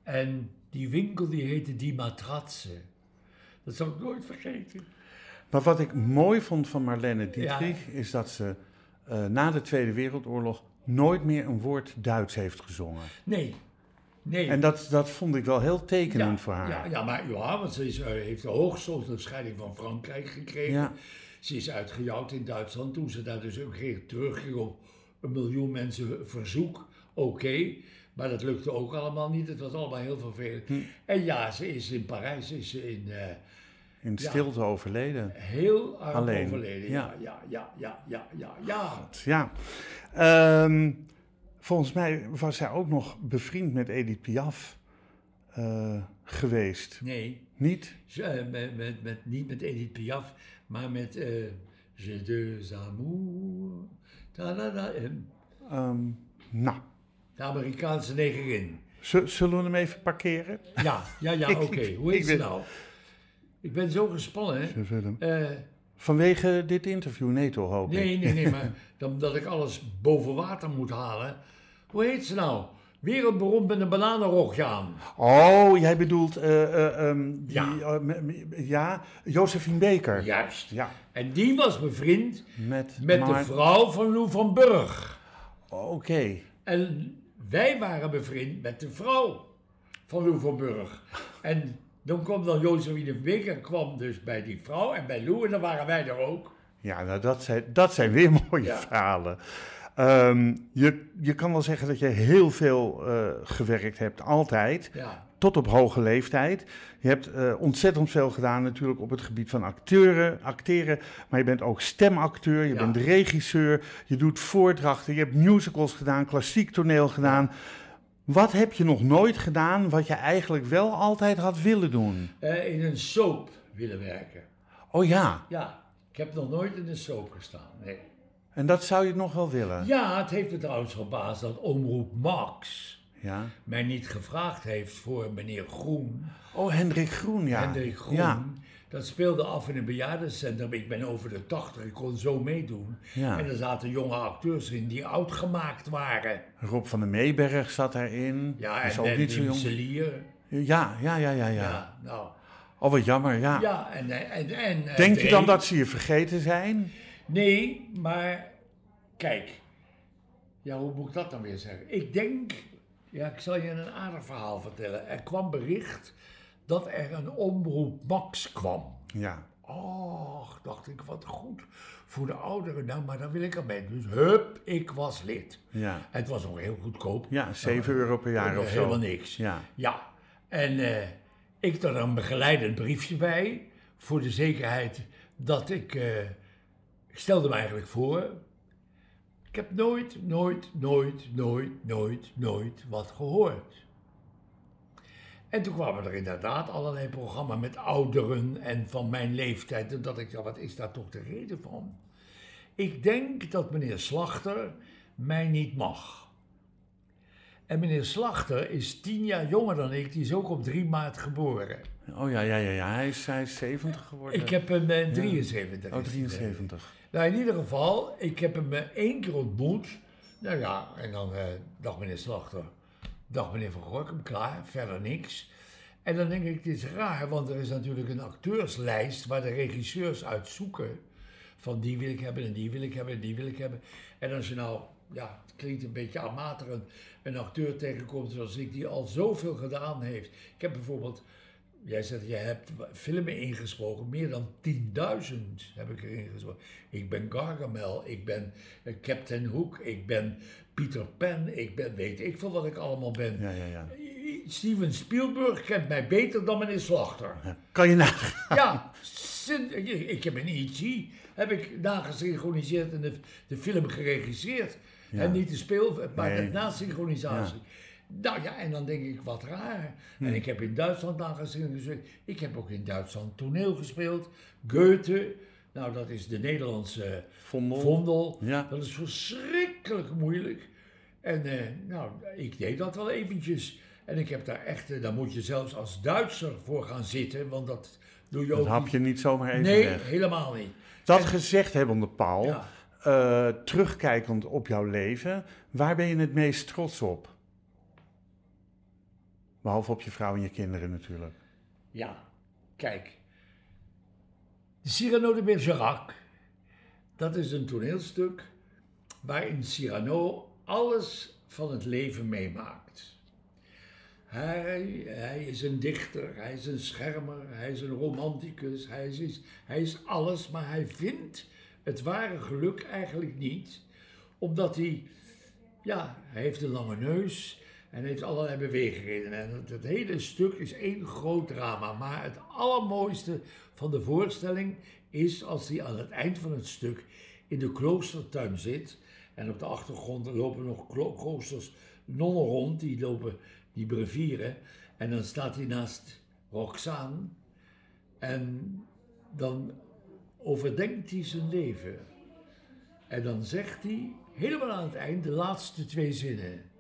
En die winkel die heette Die Matratse. Dat zal ik nooit vergeten. Maar wat ik mooi vond van Marlene Dietrich is dat ze eh, na de Tweede Wereldoorlog nooit meer een woord Duits heeft gezongen. Nee, nee. En dat, dat vond ik wel heel tekenend ja, voor haar. Ja, ja, maar ja, want ze is, eh, heeft de hoogste onderscheiding van Frankrijk gekregen. Ja. Ze is uitgejouwd in Duitsland toen ze daar dus ook terugging op een miljoen mensen verzoek. Oké, maar dat lukte ook allemaal niet. Het was allemaal heel vervelend. Hm. En ja, ze is in Parijs is ze in eh, In Ja. stilte overleden. heel arm Alleen, overleden. ja. Ja, ja, ja, ja, ja, ja. ja. Ja. Ehm, volgens mij was zij ook nog bevriend met Edith Piaf eh, geweest. Nee, Niet? ze, eh, met, met, met, niet met Edith Piaf, maar met eh Je deux amours. Da, da, da, Ehm, nou, de Amerikaanse negerin. zullen we hem even parkeren? Ja, ja, ja, oké. Hoe heet ze ben- nou? Ik ben zo gespannen. Eh, Vanwege dit interview, nee toch, hoop ik? nee, nee, nee, maar dan, dat ik alles boven water moet halen. Hoe heet ze nou? Wereldberoemd met een bananenrogje aan. Oh, jij bedoelt, ehm, die, Ja. ja, Josephine Baker. Juist. Ja, En die was bevriend met, met de vrouw van Lou van Burg. Oké, En wij waren bevriend met de vrouw van Lou van Burg. En dan kwam dan Josephine Beker kwam dus bij die vrouw en bij Lou en dan waren wij er ook. Ja, nou, dat, zijn, dat zijn weer mooie Ja. verhalen. Ehm, je, je kan wel zeggen dat je heel veel eh, gewerkt hebt, altijd, Ja, tot op hoge leeftijd. Je hebt eh, ontzettend veel gedaan natuurlijk op het gebied van acteuren, acteren, maar je bent ook stemacteur, je Ja. bent regisseur, je doet voordrachten, je hebt musicals gedaan, klassiek toneel gedaan. Wat heb je nog nooit gedaan wat je eigenlijk wel altijd had willen doen? Eh, in een soap willen werken. Oh ja, Ja, ik heb nog nooit in een soap gestaan. Nee. en dat zou je nog wel willen. Ja, het heeft me trouwens verbaasd dat Omroep Max Ja. mij niet gevraagd heeft voor meneer Groen. Oh, Hendrik Groen, ja. Hendrik Groen. Ja, Dat speelde af in een bejaardencentrum. Ik ben over de 80, ik kon zo meedoen. Ja. En er zaten jonge acteurs in die oud gemaakt waren. Rob van der Meeberg zat daarin. Ja, en ook en niet zo jong. Celier. Ja, ja, ja, ja, ja. Ja. nou. Oh, wat jammer, ja. Ja, en... en, en en Denk je dan dat ze je vergeten zijn? Nee, maar kijk. Ja, hoe moet ik dat dan weer zeggen? Ik denk, ja, ik zal je een aardig verhaal vertellen. Er kwam bericht dat er een omroep Max kwam. Ja. Och, dacht ik, wat goed voor de ouderen. Nou, maar dan wil ik erbij. Dus hup, ik was lid. Ja. Het was ook heel goedkoop. Ja, 7 euro per jaar Eh, of zo. Helemaal niks. Ja. Ja, en eh, ik had er een begeleidend briefje bij. Voor de zekerheid dat ik. eh, ik stelde me eigenlijk voor. Ik heb nooit, nooit, nooit, nooit, nooit, nooit wat gehoord. En toen kwamen er inderdaad allerlei programma's met ouderen en van mijn leeftijd. En dat ik dacht, wat is daar toch de reden van? Ik denk dat meneer Slachter mij niet mag. En meneer Slachter is tien jaar jonger dan ik, die is ook op 3 maart geboren. Oh ja, ja, ja, ja. Hij is, hij is 70 geworden. Ik heb hem in 73. Oh, is hij, eh. 73. Nou, in ieder geval, ik heb hem eh, één keer ontmoet. Nou ja, en dan, eh, dag meneer Slachter, dag meneer Van Gorkum, klaar, verder niks. En dan denk ik, dit is raar, want er is natuurlijk een acteurslijst waar de regisseurs uit zoeken. Van die wil ik hebben en die wil ik hebben en die wil ik hebben. En als je nou, ja, het klinkt een beetje een, een acteur tegenkomt zoals ik, die al zoveel gedaan heeft. Ik heb bijvoorbeeld Jij zegt, je hebt filmen ingesproken, meer dan 10.000 heb ik erin gesproken. Ik ben Gargamel, ik ben eh, Captain Hook, ik ben Peter Pan, ik ben, weet ik veel wat ik allemaal ben. Ja, ja, ja. Steven Spielberg kent mij beter dan meneer Slachter. Kan je nagaan? Ja, ik heb een E.T. heb ik nagesynchroniseerd en de, de film geregisseerd. En niet de speel, maar Nee. de nasynchronisatie. Nou ja, en dan denk ik, wat raar. Hm. En ik heb in Duitsland nagesynchroniseerd. Ik heb ook in Duitsland toneel gespeeld. Goethe, nou dat is de Nederlandse Vondel. vondel. Ja. Dat is verschrikkelijk moeilijk. En eh, nou, ik deed dat wel eventjes. En ik heb daar echt, eh, daar moet je zelfs als Duitser voor gaan zitten, want dat doe je ook Dat hap je niet zomaar even Nee, weg. helemaal niet. Dat gezegd hebbende, Paul, Ja. eh, terugkijkend op jouw leven, waar ben je het meest trots op? Behalve op je vrouw en je kinderen natuurlijk. Ja, kijk. Cyrano de Bergerac, dat is een toneelstuk waarin Cyrano alles van het leven meemaakt. Hij, hij is een dichter, hij is een schermer, hij is een romanticus, hij is, hij is alles, maar hij vindt het ware geluk eigenlijk niet, omdat hij, ja, hij heeft een lange neus en heeft allerlei bewegingen. En het, het hele stuk is één groot drama, maar het allermooiste van de voorstelling is als hij aan het eind van het stuk in de kloostertuin zit en op de achtergrond lopen nog klo- kloosters nonnen rond, die lopen die brevieren. En dan staat hij naast Roxane en dan overdenkt hij zijn leven. En dan zegt hij helemaal aan het eind de laatste twee zinnen.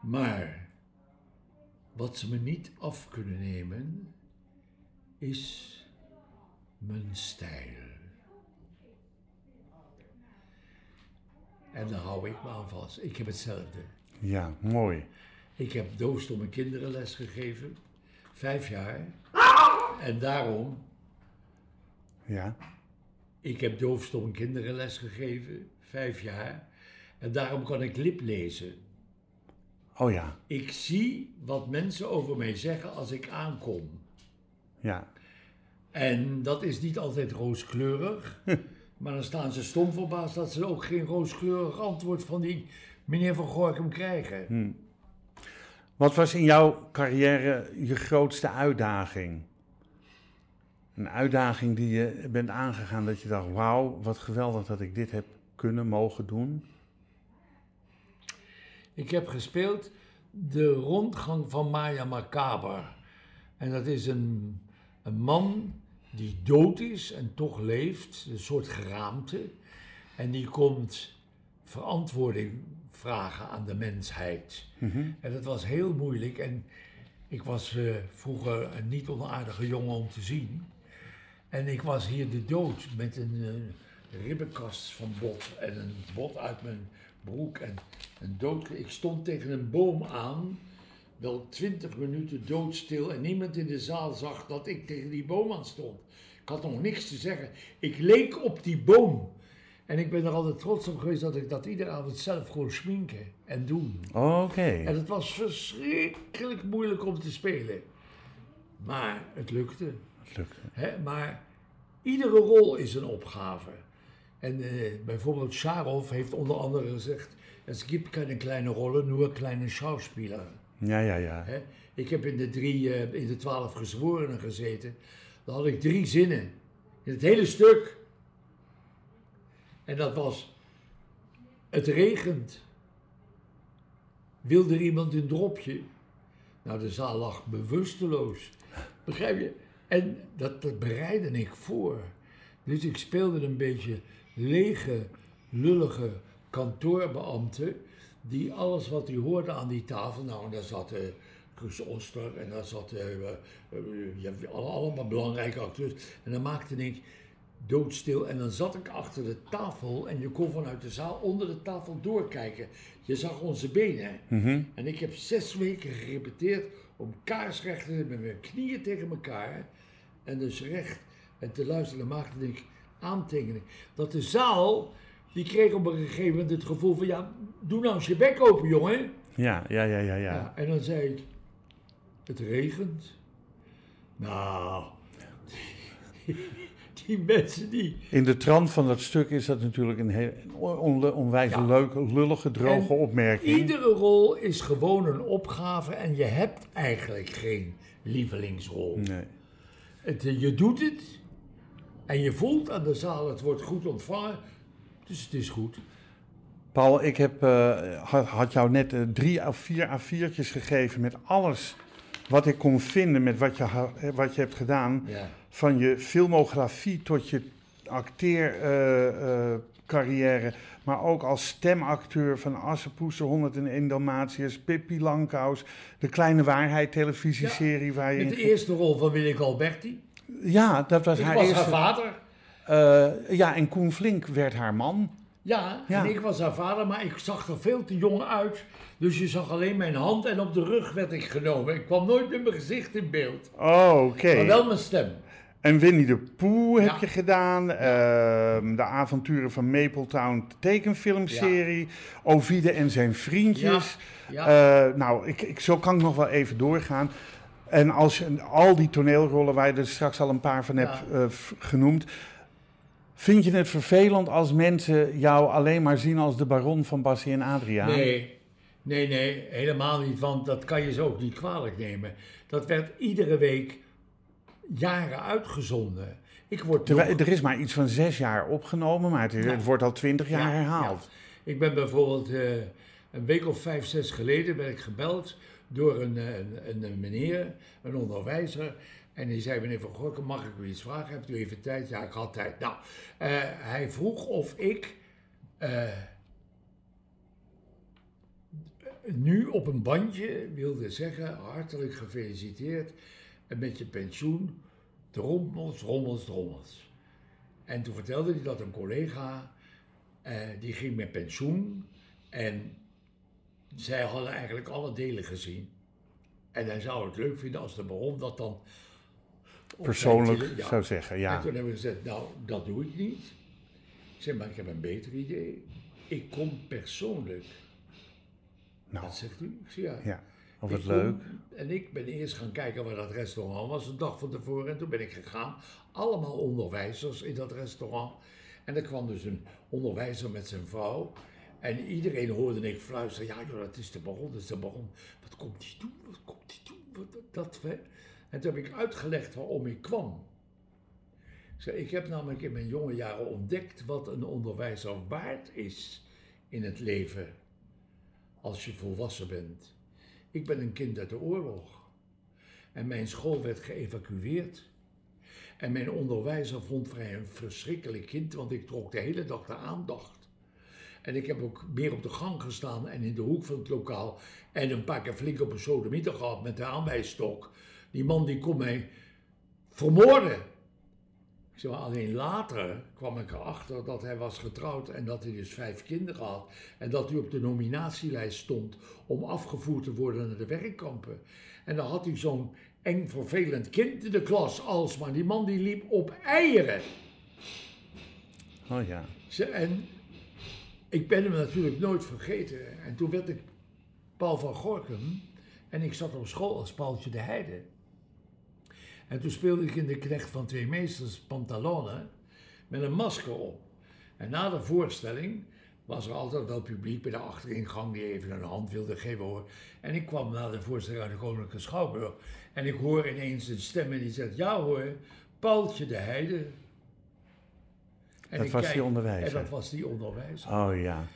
Maar wat ze me niet af kunnen nemen, is mijn stijl. En daar hou ik me aan vast. Ik heb hetzelfde. Ja, mooi. Ik heb doofstomme kinderen les gegeven, vijf jaar. En daarom, Ja, ik heb doofstomme kinderen les gegeven, vijf jaar. En daarom kan ik lip lezen. Oh ja, Ik zie wat mensen over mij zeggen als ik aankom. ja. En dat is niet altijd rooskleurig. maar dan staan ze stom verbaasd dat ze ook geen rooskleurig antwoord van die meneer van Gorkum krijgen. Wat was in jouw carrière je grootste uitdaging? Een uitdaging die je bent aangegaan dat je dacht, wauw, wat geweldig dat ik dit heb kunnen, mogen doen. Ik heb gespeeld de rondgang van Maya Macaber. En dat is een, een man die dood is en toch leeft, een soort geraamte. En die komt verantwoording vragen aan de mensheid. En dat was heel moeilijk. En ik was eh, vroeger een niet onaardige jongen om te zien. En ik was hier de dood met een eh, ribbenkast van bot en een bot uit mijn broek. En dood. Ik stond tegen een boom aan, wel twintig minuten doodstil. En niemand in de zaal zag dat ik tegen die boom aan stond. Ik had nog niks te zeggen. Ik leek op die boom. En ik ben er altijd trots op geweest dat ik dat iedere avond zelf gewoon schminken en doen. Oké. En het was verschrikkelijk moeilijk om te spelen. Maar het lukte. Het lukte. Maar iedere rol is een opgave. En eh, bijvoorbeeld Sharov heeft onder andere gezegd: Es gibt keine kleine Rollen, nur kleine Schauspieler. Ja, ja, ja. Ik heb in de, drie, eh, in de twaalf gezworenen gezeten. Dan had ik drie zinnen in het hele stuk. En dat was: Het regent. Wil er iemand een dropje? Nou, de zaal lag bewusteloos. Begrijp je? En dat, dat bereidde ik voor. Dus ik speelde een beetje lege, lullige kantoorbeambte. Die alles wat hij hoorde aan die tafel. Nou, en daar zat Guus Oster en daar zat eh, eh, allemaal belangrijke acteurs. En dan maakte ik doodstil. En dan zat ik achter de tafel en je kon vanuit de zaal onder de tafel doorkijken. Je zag onze benen. En ik heb zes weken gerepeteerd om kaarsrecht te met mijn knieën tegen elkaar. En dus recht en te luisteren. Dan maakte ik aantekeningen. Dat de zaal, die kreeg op een gegeven moment het gevoel van... Ja, doe nou eens je bek open, jongen. Ja, ja, ja, ja, ja. Ja, en dan zei ik, het regent. Nou, die, die mensen die... In de trant van dat stuk is dat natuurlijk een heel on- onwijs Ja. leuke, lullige, droge En opmerking. Iedere rol is gewoon een opgave en je hebt eigenlijk geen lievelingsrol. Nee. Het, je doet het en je voelt aan de zaal, het wordt goed ontvangen, dus het is goed. Paul, ik heb, eh, had, had jou net eh, drie of vier A4'tjes gegeven met alles wat ik kon vinden met wat je, eh, wat je hebt gedaan. Ja. Van je filmografie tot je acteercarrière, maar ook als stemacteur van Assepoester, 101 Dalmatiërs, Pippi Langkous, de Kleine Waarheid televisieserie waar je Met in... de eerste rol van Willeke Alberti. Ja, dat was Ik haar was eerste... haar vader. Eh, ja, en Koen Flink werd haar man. Ja, Ja. en ik was haar vader, maar ik zag er veel te jong uit. Dus je zag alleen mijn hand en op de rug werd ik genomen. Ik kwam nooit met mijn gezicht in beeld. Oh, oké. Maar wel mijn stem. En Winnie de Pooh heb Ja. je gedaan. Ehm, de avonturen van Mapletown tekenfilmserie. Ovide en zijn vriendjes. Ja. Eh, nou, ik, ik, zo kan ik nog wel even doorgaan. En als je, al die toneelrollen waar je er straks al een paar van hebt Ja. eh, genoemd. Vind je het vervelend als mensen jou alleen maar zien als de baron van Bassie en Adriaan? Nee, nee, nee, helemaal niet. Want dat kan je ze ook niet kwalijk nemen. Dat werd iedere week jaren uitgezonden. Ik word Terwijl, nog- er is maar iets van zes jaar opgenomen, maar het, is- Ja. het wordt al twintig jaar Ja, herhaald. ja. Ik ben bijvoorbeeld eh, een week of vijf, zes geleden ben ik gebeld door een, eh, een, een meneer, een onderwijzer. En die zei, meneer Van Gorkum, mag ik u iets vragen? Hebt u even tijd? Ja, ik had tijd. Nou, eh, hij vroeg of ik eh, nu op een bandje wilde zeggen, hartelijk gefeliciteerd met je pensioen, drommels, drommels, drommels. En toen vertelde hij dat een collega, eh, die ging met pensioen en zij hadden eigenlijk alle delen gezien. En hij zou het leuk vinden als de baron dat dan... Persoonlijk zijn tele- ja. zou zeggen, ja. En toen hebben we gezegd, nou, dat doe ik niet. Ik zei, maar ik heb een beter idee. ik kom persoonlijk. Nou, Wat zegt u? Ik zeg ja. ja. Of het leuk. En ik ben eerst gaan kijken waar dat restaurant was, een dag van tevoren. En toen ben ik gegaan. Allemaal onderwijzers in dat restaurant. En er kwam dus een onderwijzer met zijn vrouw. En iedereen hoorde ik fluisteren. Ja, joh, dat is de baron, dat is de baron. Wat komt die doen? Wat komt die doen? Wat, wat- dat, hè? En toen heb ik uitgelegd waarom ik kwam. Ik zei, ik heb namelijk in mijn jonge jaren ontdekt wat een onderwijzer waard is in het leven. Als je volwassen bent. Ik ben een kind uit de oorlog. En mijn school werd geëvacueerd. En mijn onderwijzer vond mij een verschrikkelijk kind, want ik trok de hele dag de aandacht. En ik heb ook meer op de gang gestaan en in de hoek van het lokaal. En een paar keer flink op een sodemieter gehad met de aanwijsstok. Die man die kon mij vermoorden. Ik zeg maar, alleen later kwam ik erachter dat hij was getrouwd en dat hij dus vijf kinderen had. En dat hij op de nominatielijst stond om afgevoerd te worden naar de werkkampen. En dan had hij zo'n eng vervelend kind in de klas alsmaar. Die man die liep op eieren. Oh ja. En ik ben hem natuurlijk nooit vergeten. En toen werd ik Paul van Gorkum en ik zat op school als Paultje de Heide. En toen speelde ik in de knecht van twee meesters Pantalone met een masker op. En na de voorstelling was er altijd wel publiek bij de achteringang die even een hand wilde geven hoor. En ik kwam na de voorstelling uit de Koninklijke Schouwburg en ik hoor ineens een stem en die zegt, ja hoor, Paultje de Heide. En Dat was kijk- die onderwijzer. En dat was die onderwijzer. Oh ja.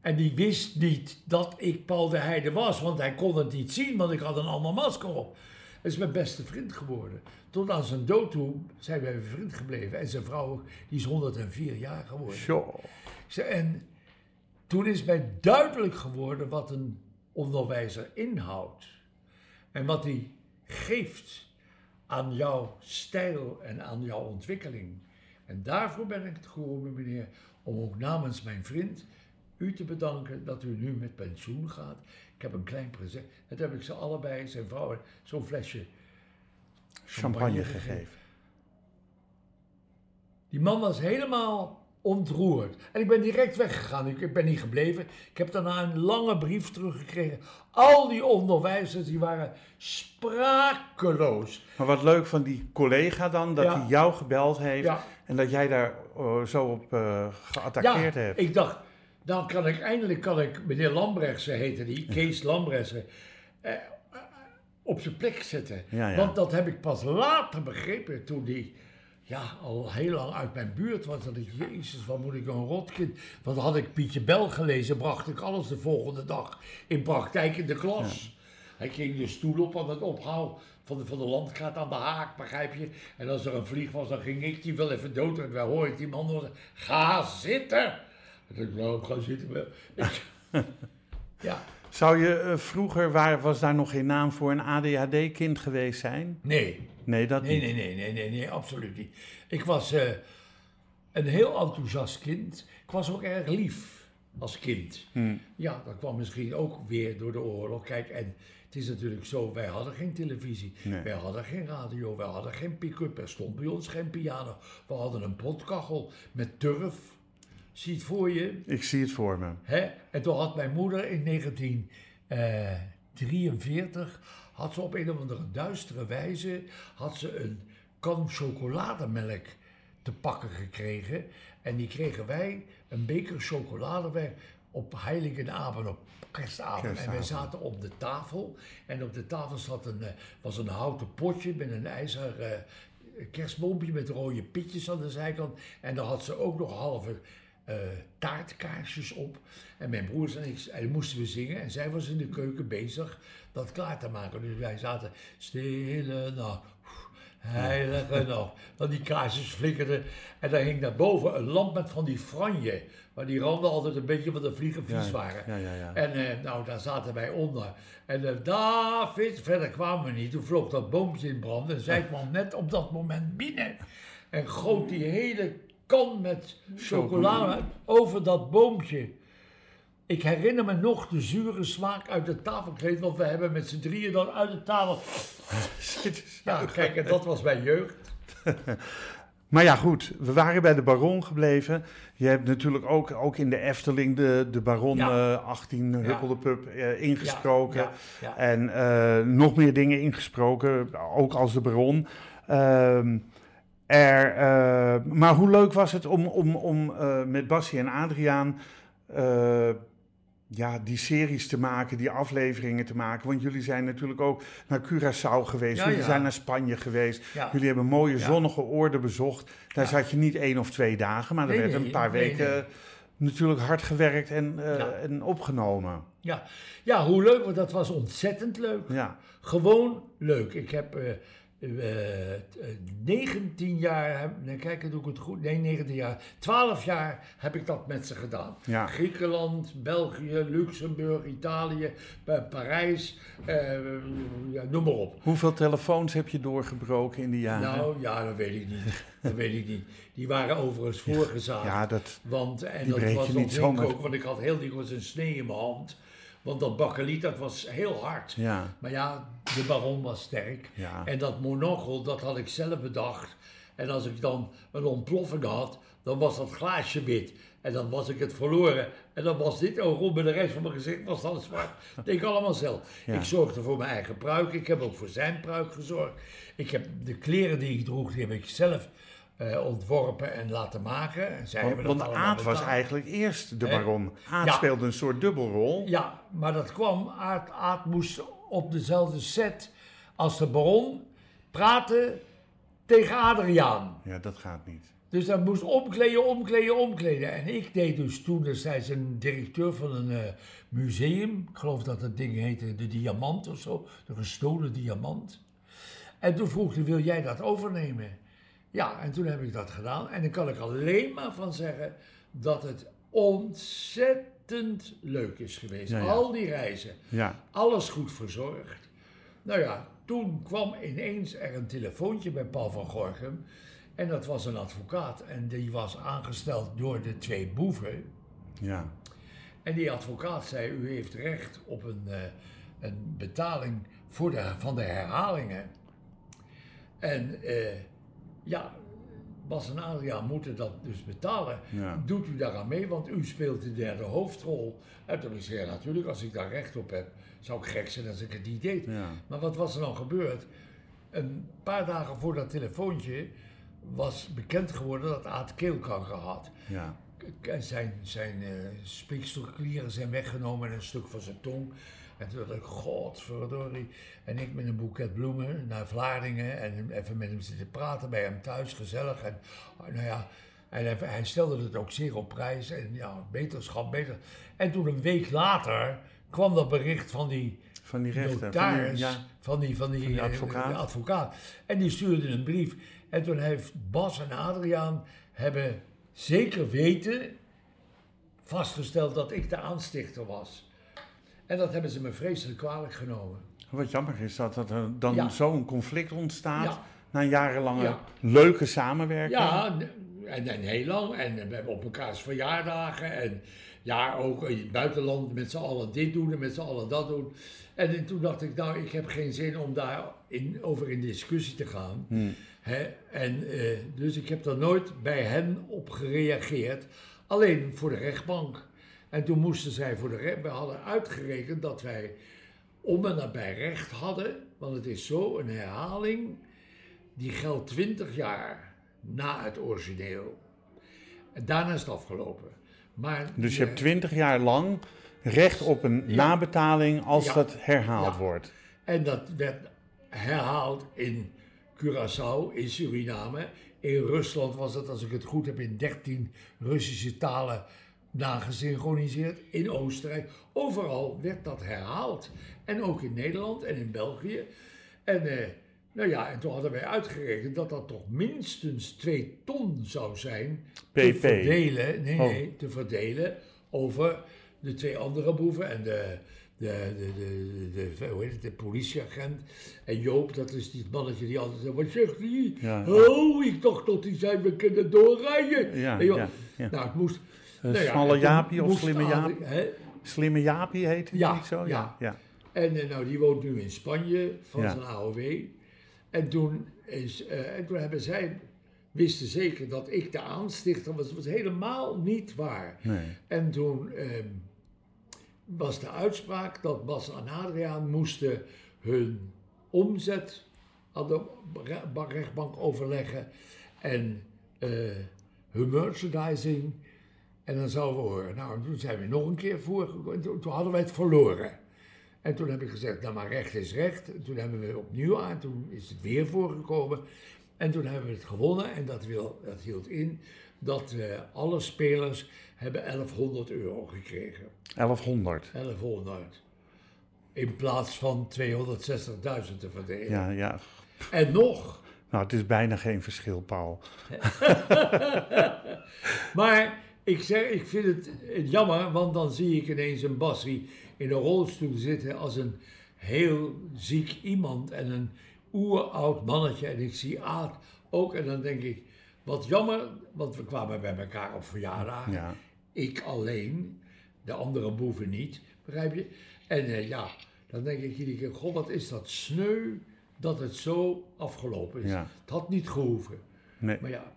En die wist niet dat ik Paul de Heide was, want hij kon het niet zien, want ik had een ander masker op. Hij is mijn beste vriend geworden. Tot aan zijn dood toe zijn wij vriend gebleven. En zijn vrouw, die is 104 jaar geworden. Ze- En toen is mij duidelijk geworden wat een onderwijzer inhoudt. En wat hij geeft aan jouw stijl en aan jouw ontwikkeling. En daarvoor ben ik het gekomen, meneer, om ook namens mijn vriend u te bedanken dat u nu met pensioen gaat. Ik heb een klein present. Dat heb ik ze allebei, zijn vrouw, zo'n flesje. Champagne gegeven. gegeven. Die man was helemaal ontroerd. En ik ben direct weggegaan. Ik ben niet gebleven. Ik heb daarna een lange brief teruggekregen. Al die onderwijzers die waren sprakeloos. Maar wat leuk van die collega dan, dat Ja. hij jou gebeld heeft Ja. en dat jij daar oh, zo op eh, geattaqueerd ja, hebt. ik dacht, dan kan ik eindelijk, kan ik meneer Lambrechtse heette die, Kees Lambrechtse, eh, eh, op zijn plek zetten. Ja, ja. Want dat heb ik pas later begrepen toen die ja, al heel lang uit mijn buurt was. Dat ik, jezus, wat moet ik een rotkind. Want had ik Pietje Bel gelezen, bracht ik alles de volgende dag in praktijk in de klas. Hij ging de stoel op aan het ophouden van de, van de landkaart aan de haak, begrijp je? En als er een vlieg was, dan ging ik die wel even dood. En dan hoor ik die man nog zeggen, ga zitten. En ik nou, ik ga zitten. ja, Zou je eh, vroeger, waar, was daar nog geen naam voor, een ADHD-kind geweest zijn? nee. Nee, dat Nee, niet. nee, nee, nee, nee, nee, absoluut niet. Ik was eh, een heel enthousiast kind. Ik was ook erg lief als kind. Hmm. Ja, dat kwam misschien ook weer door de oorlog. Kijk, en het is natuurlijk zo, wij hadden geen televisie. Nee. Wij hadden geen radio, wij hadden geen pick-up. Er stond bij ons geen piano. We hadden een potkachel met turf. Zie het voor je? Ik zie het voor me. Hè? En toen had mijn moeder in 1943, had ze op een of andere duistere wijze, had ze een kan chocolademelk te pakken gekregen. En die kregen wij, een beker chocolademelk, op Heiligenavond, op kerstavond. En wij zaten op de tafel. En op de tafel zat een, eh, was een houten potje met een ijzer eh, kerstboompje met rode pitjes aan de zijkant. En daar had ze ook nog halve eh, taartkaarsjes op. En mijn broers en ik en moesten we zingen. En zij was in de keuken bezig dat klaar te maken. Dus wij zaten stille nacht. Heilige nacht. Dat die kaarsjes flikkerden. En daar hing daarboven een lamp met van die franje. Maar die randen altijd een beetje van de vliegen vies waren. ja, ja, ja. En eh, nou, daar zaten wij onder. En eh, David, verder kwamen we niet. Toen vloog dat boompje in brand. En zij kwam net op dat moment binnen. En goot die hele kan met chocolade over dat boompje. Ik herinner me nog de zure smaak uit de tafelkleed. Want we hebben met z'n drieën dan uit de tafel... Ja, kijk, en dat was mijn jeugd. Maar ja, goed, we waren bij de Baron gebleven. Je hebt natuurlijk ook, ook in de Efteling de, de Baron Ja. eh, 18 Huppeldepup eh, ingesproken. Ja, ja, ja. En eh, nog meer dingen ingesproken, ook als de Baron. Ehm, er, eh, maar hoe leuk was het om, om, om eh, met Bassie en Adriaan eh, ja, die series te maken, die afleveringen te maken? Want jullie zijn natuurlijk ook naar Curaçao geweest, Ja, jullie ja. zijn naar Spanje geweest. Ja. Jullie hebben mooie zonnige oorden bezocht. Daar zat je niet één of twee dagen, maar er Nee, werd nee, een paar nee, weken natuurlijk hard gewerkt en, en opgenomen. Ja. ja, hoe leuk, want dat was ontzettend leuk. Ja, Gewoon leuk. Ik heb 19 jaar, heb- nee, kijk, doe ik het goed. Nee, 19 jaar. 12 jaar heb ik dat met ze gedaan. Ja. Griekenland, België, Luxemburg, Italië, Pa- Parijs, eh, ja, noem maar op. Hoeveel telefoons heb je doorgebroken in die jaren? Nou, ja, dat weet ik niet. Dat weet ik niet. Die waren overigens voorgezaagd. ja, dat, Want, en dat was niet ook, want ik had heel dikwijls een snee in mijn hand. Want dat bakkeliet, dat was heel hard. ja, Maar ja, de baron was sterk. ja. En dat monocle, dat had ik zelf bedacht. En als ik dan een ontploffing had, dan was dat glaasje wit. En dan was ik het verloren. En dan was dit ook rond bij de rest van mijn gezicht was dan zwart. Dat deed ik allemaal zelf. Ja. Ik zorgde voor mijn eigen pruik. Ik heb ook voor zijn pruik gezorgd. Ik heb de kleren die ik droeg, die heb ik zelf eh, ontworpen en laten maken. En zij Want, hebben dat want allemaal Aad was eigenlijk eerst de baron. Aad Ja. speelde een soort dubbelrol. Ja, maar dat kwam, Aad, Aad moest op dezelfde set als de baron praten tegen Adriaan. Ja, dat gaat niet. Dus dat moest omkleden, omkleden, omkleden. En ik deed dus toen destijds een directeur van een eh, museum. Ik geloof dat dat ding heette de Diamant of zo. De gestolen diamant. En toen vroeg hij, wil jij dat overnemen? Ja, en toen heb ik dat gedaan. En dan kan ik alleen maar van zeggen dat het ontzettend leuk is geweest. Ja, ja. Al die reizen. Ja, Alles goed verzorgd. Nou ja, toen kwam ineens er een telefoontje bij Paul van Gorkum. En dat was een advocaat. En die was aangesteld door de twee boeven. ja, En die advocaat zei: U heeft recht op een, eh, een betaling voor de, van de herhalingen. En eh, ja, Bas en Adriaan moeten dat dus betalen. ja. Doet u daaraan mee, want u speelt de derde hoofdrol. En toen is ja, natuurlijk, als ik daar recht op heb, zou ik gek zijn als ik het niet deed. ja. Maar wat was er dan gebeurd? Een paar dagen voor dat telefoontje was bekend geworden dat Aad keelkanker had. ja. Zijn, zijn speekselklieren zijn weggenomen en een stuk van zijn tong. En toen dacht ik, godverdorie. En ik met een boeket bloemen naar Vlaardingen en even met hem zitten praten bij hem thuis, gezellig. En oh, nou ja, en hij, hij stelde het ook zeer op prijs. En ja, beterschap, beter. En toen een week later kwam dat bericht van die Van die rechter. Van notaris, die, ja, van die, van die, Van die eh, advocaat. de advocaat. En die stuurde een brief. En toen heeft Bas en Adriaan hebben zeker weten vastgesteld dat ik de aanstichter was. En dat hebben ze me vreselijk kwalijk genomen. Wat jammer is dat, dat er dan Ja. zo'n conflict ontstaat. Ja. Na jarenlange Ja. leuke samenwerking. Ja, en, en heel lang. En we hebben op elkaars verjaardagen. En ja, ook in het buitenland met z'n allen dit doen en met z'n allen dat doen. En toen dacht ik, nou, ik heb geen zin om daar in, over in discussie te gaan. Hm. Hè? En, eh, dus ik heb daar nooit bij hen op gereageerd. Alleen voor de rechtbank. En toen moesten zij voor de rechtbank. We hadden uitgerekend dat wij om en nabij recht hadden. Want het is zo, een herhaling die geldt 20 jaar na het origineel. En daarna is het afgelopen. Maar Dus je hebt twintig jaar lang recht op een Ja. nabetaling als Ja. dat herhaald Ja. wordt. En dat werd herhaald in Curaçao, in Suriname. In Rusland was het, als ik het goed heb, in 13 Russische talen nagesynchroniseerd. In Oostenrijk. Overal werd dat herhaald. En ook in Nederland en in België. En, eh, nou ja, en toen hadden wij uitgerekend dat dat toch minstens 2 ton zou zijn. Te verdelen, nee, Oh. nee, te verdelen over de twee andere boeven en de, de, de, de, hoe heet het, de politieagent. En Joop, dat is die mannetje die altijd zegt, wat zegt hij? Ja. Oh, ik dacht dat hij zei, we kunnen doorrijden. Ja. Nou, het moest... Eh, nou ja, smalle Jaapie of slimme Adrie- Jaap? hè? Slimme Jaapie heet Ja, niet zo? ja. ja. En eh, nou, die woont nu in Spanje van zijn AOW. En toen, is, eh, en toen hebben zij wisten zeker dat ik de aanstichter was. Dat was helemaal niet waar. Nee. En toen ehm, was de uitspraak dat Bas en Adriaan moesten hun omzet aan de re- ba- rechtbank overleggen en hun merchandising. En dan zouden we horen. Nou, toen zijn we nog een keer voor. Toen, toen hadden wij het verloren. En toen heb ik gezegd, nou maar recht is recht. En toen hebben we opnieuw aan, toen is het weer voorgekomen. En toen hebben we het gewonnen en dat, wil, dat hield in dat alle spelers hebben 1100 euro gekregen. 1100. 1100. In plaats van 260.000 te verdelen. Ja, ja. En nog, Nou, het is bijna geen verschil, Paul. maar ik, zeg, ik vind het jammer, want dan zie ik ineens een Bassie in een rolstoel zitten als een heel ziek iemand en een oeroud mannetje. En ik zie Aad ook en dan denk ik, wat jammer, want we kwamen bij elkaar op verjaardag. Ja. Ik alleen, de andere boeven niet, begrijp je? En eh, ja, dan denk ik iedere keer, god wat is dat sneu dat het zo afgelopen is. Ja. Het had niet gehoeven. Nee. Maar ja,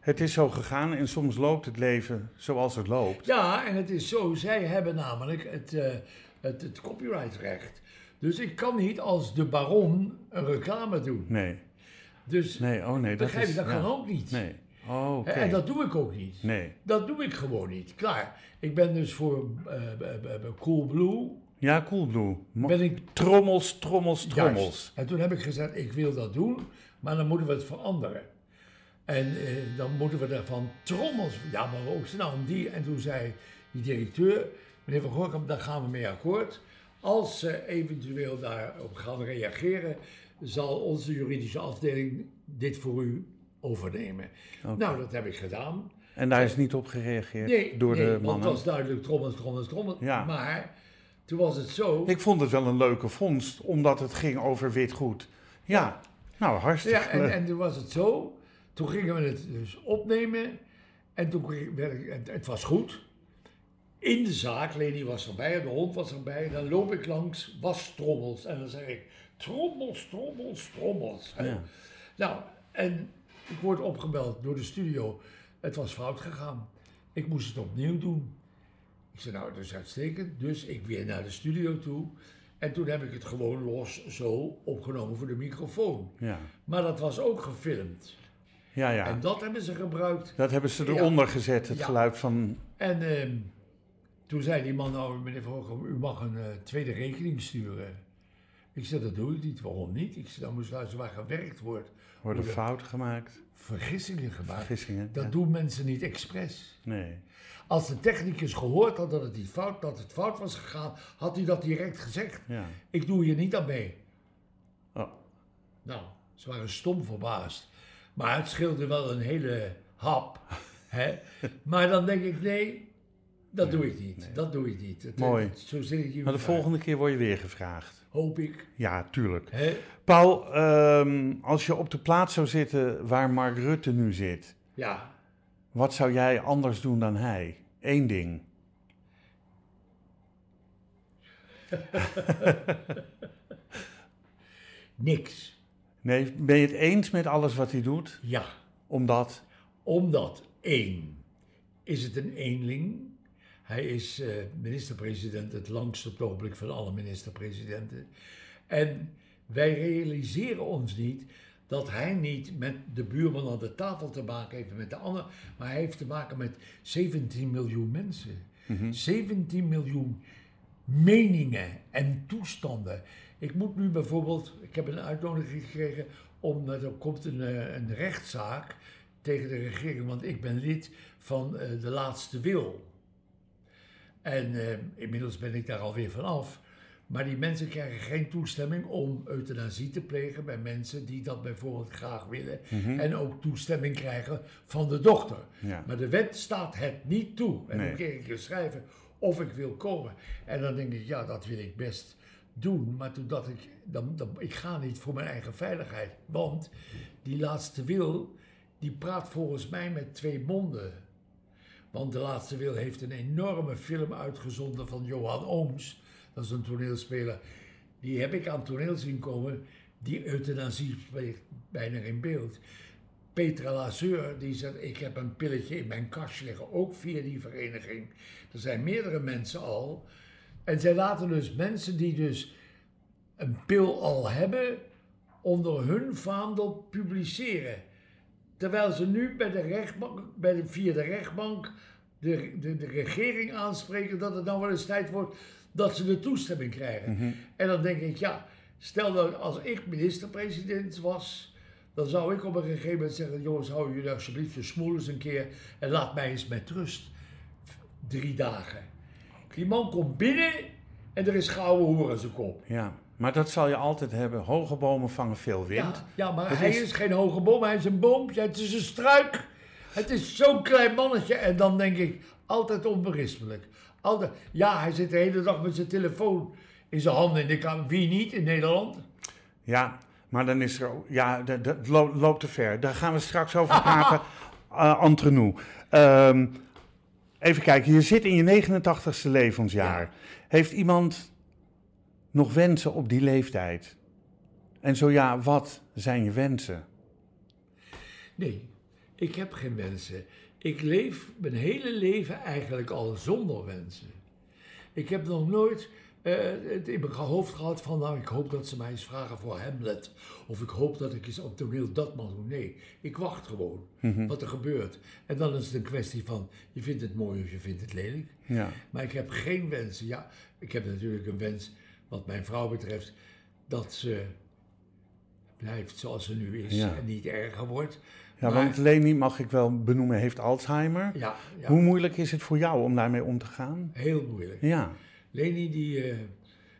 Het is zo gegaan en soms loopt het leven zoals het loopt. Ja, en het is zo, zij hebben namelijk het, eh, het, het copyrightrecht. Dus ik kan niet als de baron een reclame doen. Nee, Dus nee, oh nee. Dat begrijp is, dat ja. kan ook niet. Nee. Oh, oké. En dat doe ik ook niet. Nee. Dat doe ik gewoon niet. Klaar. Ik ben dus voor eh, eh, Coolblue. Ja, cool blue. Mo- Ben ik Trommels, trommels, trommels. Juist. En toen heb ik gezegd, ik wil dat doen, maar dan moeten we het veranderen. En eh, dan moeten we daarvan trommels. Ja, maar ook nou om die. En toen zei die directeur, meneer Van Gorkum, daar gaan we mee akkoord. Als ze eventueel daarop gaan reageren, zal onze juridische afdeling dit voor u overnemen. Nou, dat heb ik gedaan. En daar is niet op gereageerd Nee, door nee, de want mannen. het was duidelijk trommels, trommels, trommels. Ja. Maar toen was het zo. Ik vond het wel een leuke vondst, omdat het ging over witgoed. Ja, nou hartstikke Ja, en, en toen was het zo. Toen gingen we het dus opnemen. En toen werd ik, het, het was goed. In de zaak, Leni was erbij, de hond was erbij. Dan loop ik langs wastrommels. En dan zeg ik, trommels, trommels, trommels. Ja. Nou, en ik word opgebeld door de studio. Het was fout gegaan. Ik moest het opnieuw doen. Ik zei, nou, dat is uitstekend. Dus ik weer naar de studio toe. En toen heb ik het gewoon los zo opgenomen voor de microfoon. Ja, Maar dat was ook gefilmd. Ja, ja. En dat hebben ze gebruikt. Dat hebben ze Ja. eronder gezet, het Ja. geluid van... En ehm, toen zei die man, nou meneer Roggem, u mag een eh, tweede rekening sturen. Ik zei, dat doe ik niet. Waarom niet? Ik zei, dan moest luisteren waar gewerkt wordt. Worden Hoe fouten gemaakt, Vergissingen gemaakt. vergissingen. Dat ja. doen mensen niet expres. Nee. Als de technicus gehoord had dat het, niet fout, dat het fout was gegaan, had hij dat direct gezegd. Ja. Ik doe hier niet aan mee. Oh. Nou, ze waren stom verbaasd. Maar het scheelde wel een hele hap. Hè? Maar dan denk ik, nee, dat doe ik niet. Dat doe ik niet. Het- Mooi. het- zo zit ik hier Maar de volgende keer word je weer gevraagd. Hoop ik. Ja, tuurlijk. Hè? Paul, ehm, als je op de plaats zou zitten waar Mark Rutte nu zit, Ja, wat zou jij anders doen dan hij? Eén ding. niks. Nee, ben je het eens met alles wat hij doet? Ja, Omdat, omdat één, is het een eenling. Hij is eh, minister-president het langst op het ogenblik van alle minister-presidenten. En wij realiseren ons niet dat hij niet met de buurman aan de tafel te maken heeft met de ander, maar hij heeft te maken met 17 miljoen mensen. 17 miljoen meningen en toestanden. Ik moet nu bijvoorbeeld, ik heb een uitnodiging gekregen om, er komt een, eh, een rechtszaak tegen de regering, want ik ben lid van eh, de laatste wil. En eh, inmiddels ben ik daar alweer vanaf. Maar die mensen krijgen geen toestemming om euthanasie te plegen bij mensen die dat bijvoorbeeld graag willen. En ook toestemming krijgen van de dokter. ja. Maar de wet staat het niet toe. En Nee. dan kreeg ik schrijven of ik wil komen. En dan denk ik, ja, dat wil ik best doen. Maar toen dacht ik, dan, ik ga niet voor mijn eigen veiligheid. Want die laatste wil, die praat volgens mij met twee monden. Want de laatste wil heeft een enorme film uitgezonden van Johan Ooms. Dat is een toneelspeler. Die heb ik aan toneel zien komen. Die euthanasie spreekt bijna in beeld. Petra Lazeur, die zegt, ik heb een pilletje in mijn kastje liggen, ook via die vereniging. Er zijn meerdere mensen al. En zij laten dus mensen die dus een pil al hebben, onder hun vaandel publiceren. Terwijl ze nu bij de rechtbank, bij de, via de rechtbank de, de, de regering aanspreken dat het nou wel eens tijd wordt dat ze de toestemming krijgen. En dan denk ik, ja, stel dat als ik minister-president was, dan zou ik op een gegeven moment zeggen, jongens, hou jullie alsjeblieft je smoel eens een keer en laat mij eens met rust. Drie dagen. Die man komt binnen en er is gouden hoer aan zijn kop. Ja, maar dat zal je altijd hebben. Hoge bomen vangen veel wind. Ja, ja maar hij is- is... geen hoge boom, hij is een boompje, het is een struik. Het is zo'n klein mannetje en dan denk ik, altijd onberispelijk. Altijd, ja, hij zit de hele dag met zijn telefoon in zijn handen in de kamer. Wie niet in Nederland? Ja, maar dan is er ook... Ja, dat, dat lo- loopt te ver. Daar gaan we straks over praten. Uh, entre nous. Ehm, even kijken, je zit in je 89ste levensjaar. Ja. Heeft iemand nog wensen op die leeftijd? En zo ja, wat zijn je wensen? Nee, ik heb geen wensen. Ik leef mijn hele leven eigenlijk al zonder wensen. Ik heb nog nooit eh, het in mijn hoofd gehad van, nou, ik hoop dat ze mij eens vragen voor Hamlet. Of ik hoop dat ik eens op toneel dat mag doen. Nee, ik wacht gewoon wat er gebeurt. En dan is het een kwestie van, je vindt het mooi of je vindt het lelijk. Ja, Maar ik heb geen wensen. Ja, ik heb natuurlijk een wens, wat mijn vrouw betreft, dat ze blijft zoals ze nu is Ja. en niet erger wordt. ja Maar- want Leni, mag ik wel benoemen, heeft Alzheimer. Ja, ja Hoe moeilijk is het voor jou om daarmee om te gaan? heel moeilijk. Ja, Leni die eh,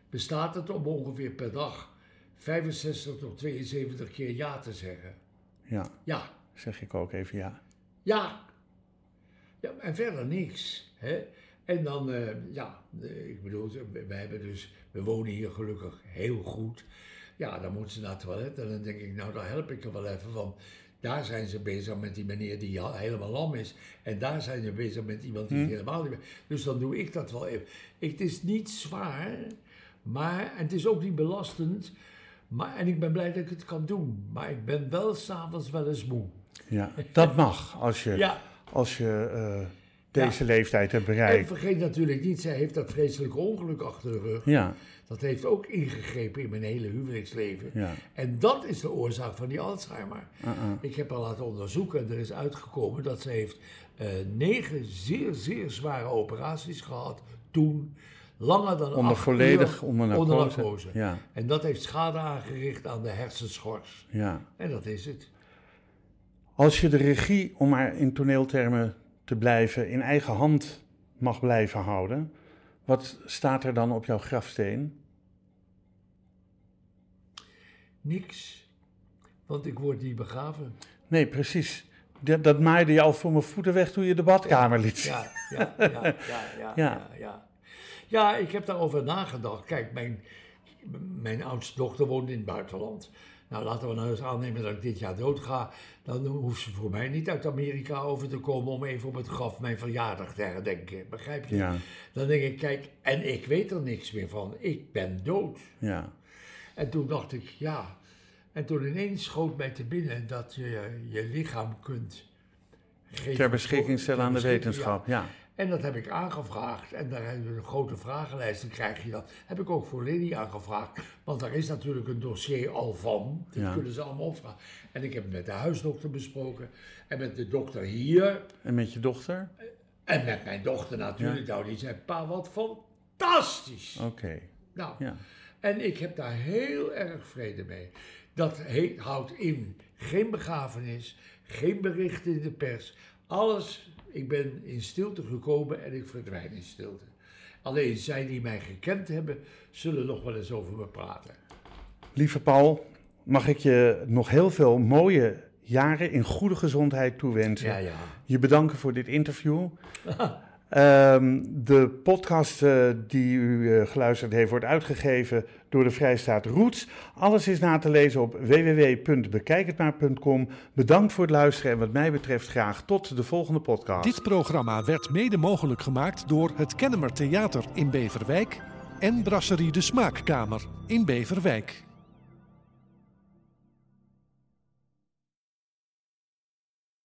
bestaat het om ongeveer per dag 65 tot 72 keer ja te zeggen. ja, Ja, zeg ik ook even ja. ja. Ja, en verder niks. Hè? En dan, eh, ja, eh, ik bedoel, we, we hebben dus, we wonen hier gelukkig heel goed. Ja, dan moet ze naar het toilet en dan denk ik, nou, daar help ik er wel even van. Daar zijn ze bezig met die meneer die helemaal lam is. En daar zijn ze bezig met iemand die het helemaal niet meer... Dus dan doe ik dat wel even. Ik, het is niet zwaar, maar en het is ook niet belastend. Maar, en ik ben blij dat ik het kan doen. Maar ik ben wel s'avonds wel eens moe. ja. Dat mag als je, Ja, als je eh, deze leeftijd hebt bereikt. En vergeet natuurlijk niet, zij heeft dat vreselijke ongeluk achter de rug. Ja, Dat heeft ook ingegrepen in mijn hele huwelijksleven. ja. En dat is de oorzaak van die Alzheimer. Uh-uh. Ik heb haar laten onderzoeken en er is uitgekomen dat ze heeft eh, negen zeer, zeer zware operaties gehad toen. Langer dan Onder volledig uur onder narcose. narcose. Ja, En dat heeft schade aangericht aan de hersenschors. ja. En dat is het. Als je de regie, om maar in toneeltermen te blijven, in eigen hand mag blijven houden, wat staat er dan op jouw grafsteen? Niks. Want ik word niet begraven. Nee, precies. Dat, dat maaide je al voor mijn voeten weg toen je de badkamer liet. Ja, ja, ja, ja, ja, ja, Ja. ik heb daarover nagedacht. Kijk, mijn, mijn oudste dochter woont in het buitenland. Nou, laten we nou eens aannemen dat ik dit jaar doodga. Dan hoeft ze voor mij niet uit Amerika over te komen om even op het graf mijn verjaardag te herdenken. Begrijp je? Ja, Dan denk ik, kijk, en ik weet er niks meer van. Ik ben dood. ja, En toen dacht ik, ja. En toen ineens schoot mij te binnen dat je je lichaam kunt geven ter beschikking stellen aan de wetenschap. Ja, en dat heb ik aangevraagd. En daar hebben we een grote vragenlijst. Dan krijg je dat. Heb ik ook voor Lily aangevraagd. Want daar is natuurlijk een dossier al van. Dat Ja. kunnen ze allemaal opvragen. En ik heb het met de huisdokter besproken. En met de dokter hier. en met je dochter? En met mijn dochter natuurlijk. Nou, die zei, pa, wat fantastisch. Oké, Nou, ja. En ik heb daar heel erg vrede mee. Dat heet, houdt in geen begrafenis, geen berichten in de pers. Alles, ik ben in stilte gekomen en ik verdwijn in stilte. Alleen zij die mij gekend hebben, zullen nog wel eens over me praten. Lieve Paul, mag ik je nog heel veel mooie jaren in goede gezondheid toewensen. Ja, ja. Je bedanken voor dit interview. Ehm, de podcast eh, die u eh, geluisterd heeft wordt uitgegeven door de Vrijstaat Roots. Alles is na te lezen op www.bekijkhetmaar.com. Bedankt voor het luisteren en wat mij betreft graag tot de volgende podcast. Dit programma werd mede mogelijk gemaakt door het Kennemer Theater in Beverwijk en Brasserie de Smaakkamer in Beverwijk.